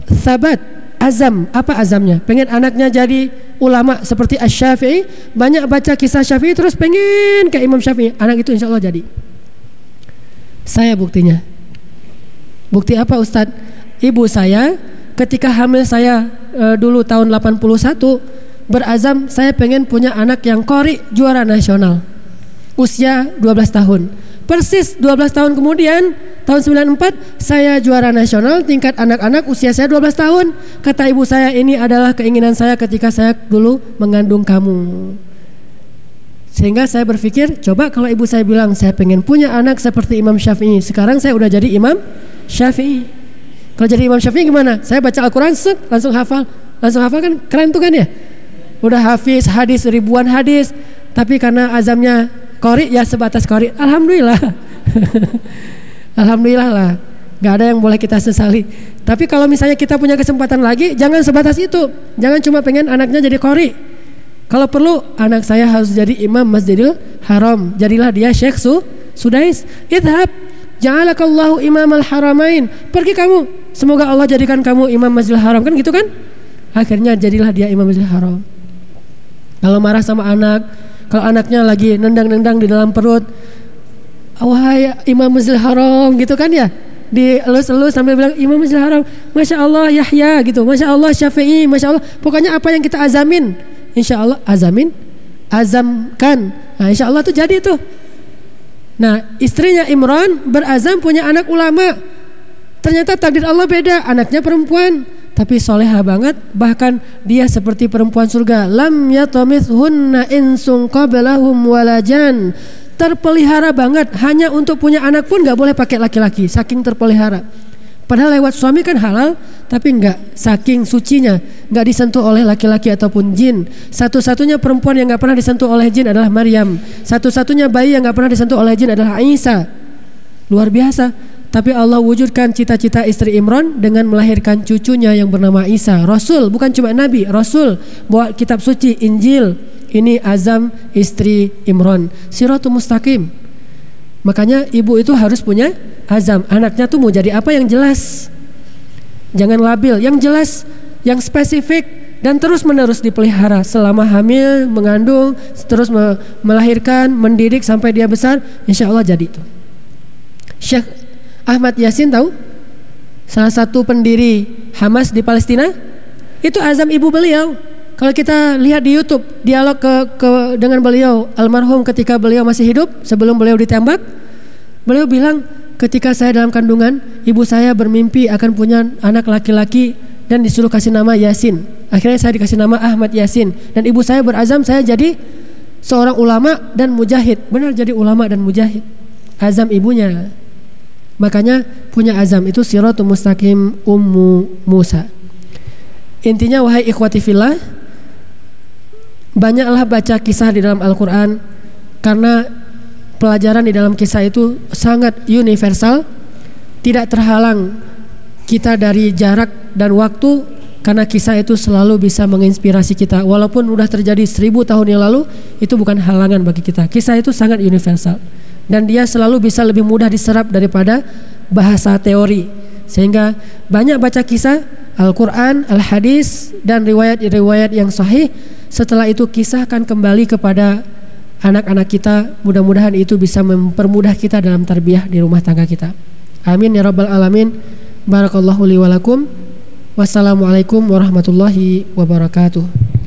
sabat azam. Apa azamnya? Pengen anaknya jadi ulama seperti Asy-Syafi'i banyak baca kisah Syafi'i terus pengen kayak Imam Syafi'i. Anak itu insya Allah jadi. Saya buktinya. Bukti apa Ustadz? Ibu saya ketika hamil saya e, dulu tahun 81 berazam saya pengen punya anak yang kori juara nasional. Usia 12 tahun Persis 12 tahun kemudian, tahun 94, saya juara nasional tingkat anak-anak usia saya 12 tahun. Kata ibu saya, ini adalah keinginan saya ketika saya dulu mengandung kamu. Sehingga saya berpikir, coba kalau ibu saya bilang, saya pengen punya anak seperti Imam Syafi'i. Sekarang saya udah jadi Imam Syafi'i. Kalau jadi Imam Syafi'i gimana? Saya baca Al-Quran, langsung hafal. Langsung hafal kan keren tuh kan ya? Udah hafiz hadis, ribuan hadis. Tapi karena azamnya Kori ya sebatas kori. Alhamdulillah. Alhamdulillah lah. Gak ada yang boleh kita sesali. Tapi kalau misalnya kita punya kesempatan lagi, jangan sebatas itu. Jangan cuma pengen anaknya jadi kori. Kalau perlu anak saya harus jadi imam Masjidil Haram. Jadilah dia Syekh Su Sudais. Idhab. Ja'alakallahu imam al-haramain. Pergi kamu. Semoga Allah jadikan kamu imam Masjidil Haram. Kan gitu kan? Akhirnya jadilah dia imam Masjidil Haram. Kalau marah sama anak, kalau anaknya lagi nendang-nendang di dalam perut, wahai Imam Masjidil Haram gitu kan ya. dielus-elus sambil bilang Imam Masjidil Haram, Masya Allah Yahya gitu, Masya Allah Syafi'i, Masya Allah. Pokoknya apa yang kita azamin, Insya Allah azamin, azamkan. Nah Insya Allah tuh jadi tuh. Nah istrinya Imran berazam punya anak ulama. Ternyata takdir Allah beda, anaknya perempuan tapi soleha banget bahkan dia seperti perempuan surga. Lam yatamithunna insun qablahum walajan terpelihara banget hanya untuk punya anak pun nggak boleh pakai laki-laki saking terpelihara. Padahal lewat suami kan halal tapi nggak saking sucinya nggak disentuh oleh laki-laki ataupun jin. Satu-satunya perempuan yang nggak pernah disentuh oleh jin adalah Maryam. Satu-satunya bayi yang nggak pernah disentuh oleh jin adalah Aisyah luar biasa tapi Allah wujudkan cita-cita istri Imran dengan melahirkan cucunya yang bernama Isa. Rasul, bukan cuma Nabi, Rasul. Bawa kitab suci, Injil. Ini azam istri Imran. Siratul mustaqim. Makanya ibu itu harus punya azam. Anaknya tuh mau jadi apa yang jelas. Jangan labil, yang jelas, yang spesifik dan terus menerus dipelihara selama hamil, mengandung, terus melahirkan, mendidik sampai dia besar, insya Allah jadi itu. Syekh Ahmad Yasin tahu? Salah satu pendiri Hamas di Palestina? Itu azam ibu beliau. Kalau kita lihat di YouTube dialog ke, ke dengan beliau almarhum ketika beliau masih hidup sebelum beliau ditembak, beliau bilang ketika saya dalam kandungan ibu saya bermimpi akan punya anak laki-laki dan disuruh kasih nama Yasin. Akhirnya saya dikasih nama Ahmad Yasin dan ibu saya berazam saya jadi seorang ulama dan mujahid. Benar jadi ulama dan mujahid. Azam ibunya. Makanya punya azam itu siratul mustaqim ummu Musa. Intinya wahai ikhwati fillah, banyaklah baca kisah di dalam Al-Qur'an karena pelajaran di dalam kisah itu sangat universal, tidak terhalang kita dari jarak dan waktu karena kisah itu selalu bisa menginspirasi kita. Walaupun sudah terjadi seribu tahun yang lalu itu bukan halangan bagi kita. Kisah itu sangat universal dan dia selalu bisa lebih mudah diserap daripada bahasa teori. Sehingga banyak baca kisah Al-Quran, Al-Hadis dan riwayat-riwayat yang sahih. Setelah itu kisahkan kembali kepada anak-anak kita. Mudah-mudahan itu bisa mempermudah kita dalam tarbiyah di rumah tangga kita. Amin ya rabbal alamin. Barakallahu li walakum wassalamualaikum warahmatullahi wabarakatuh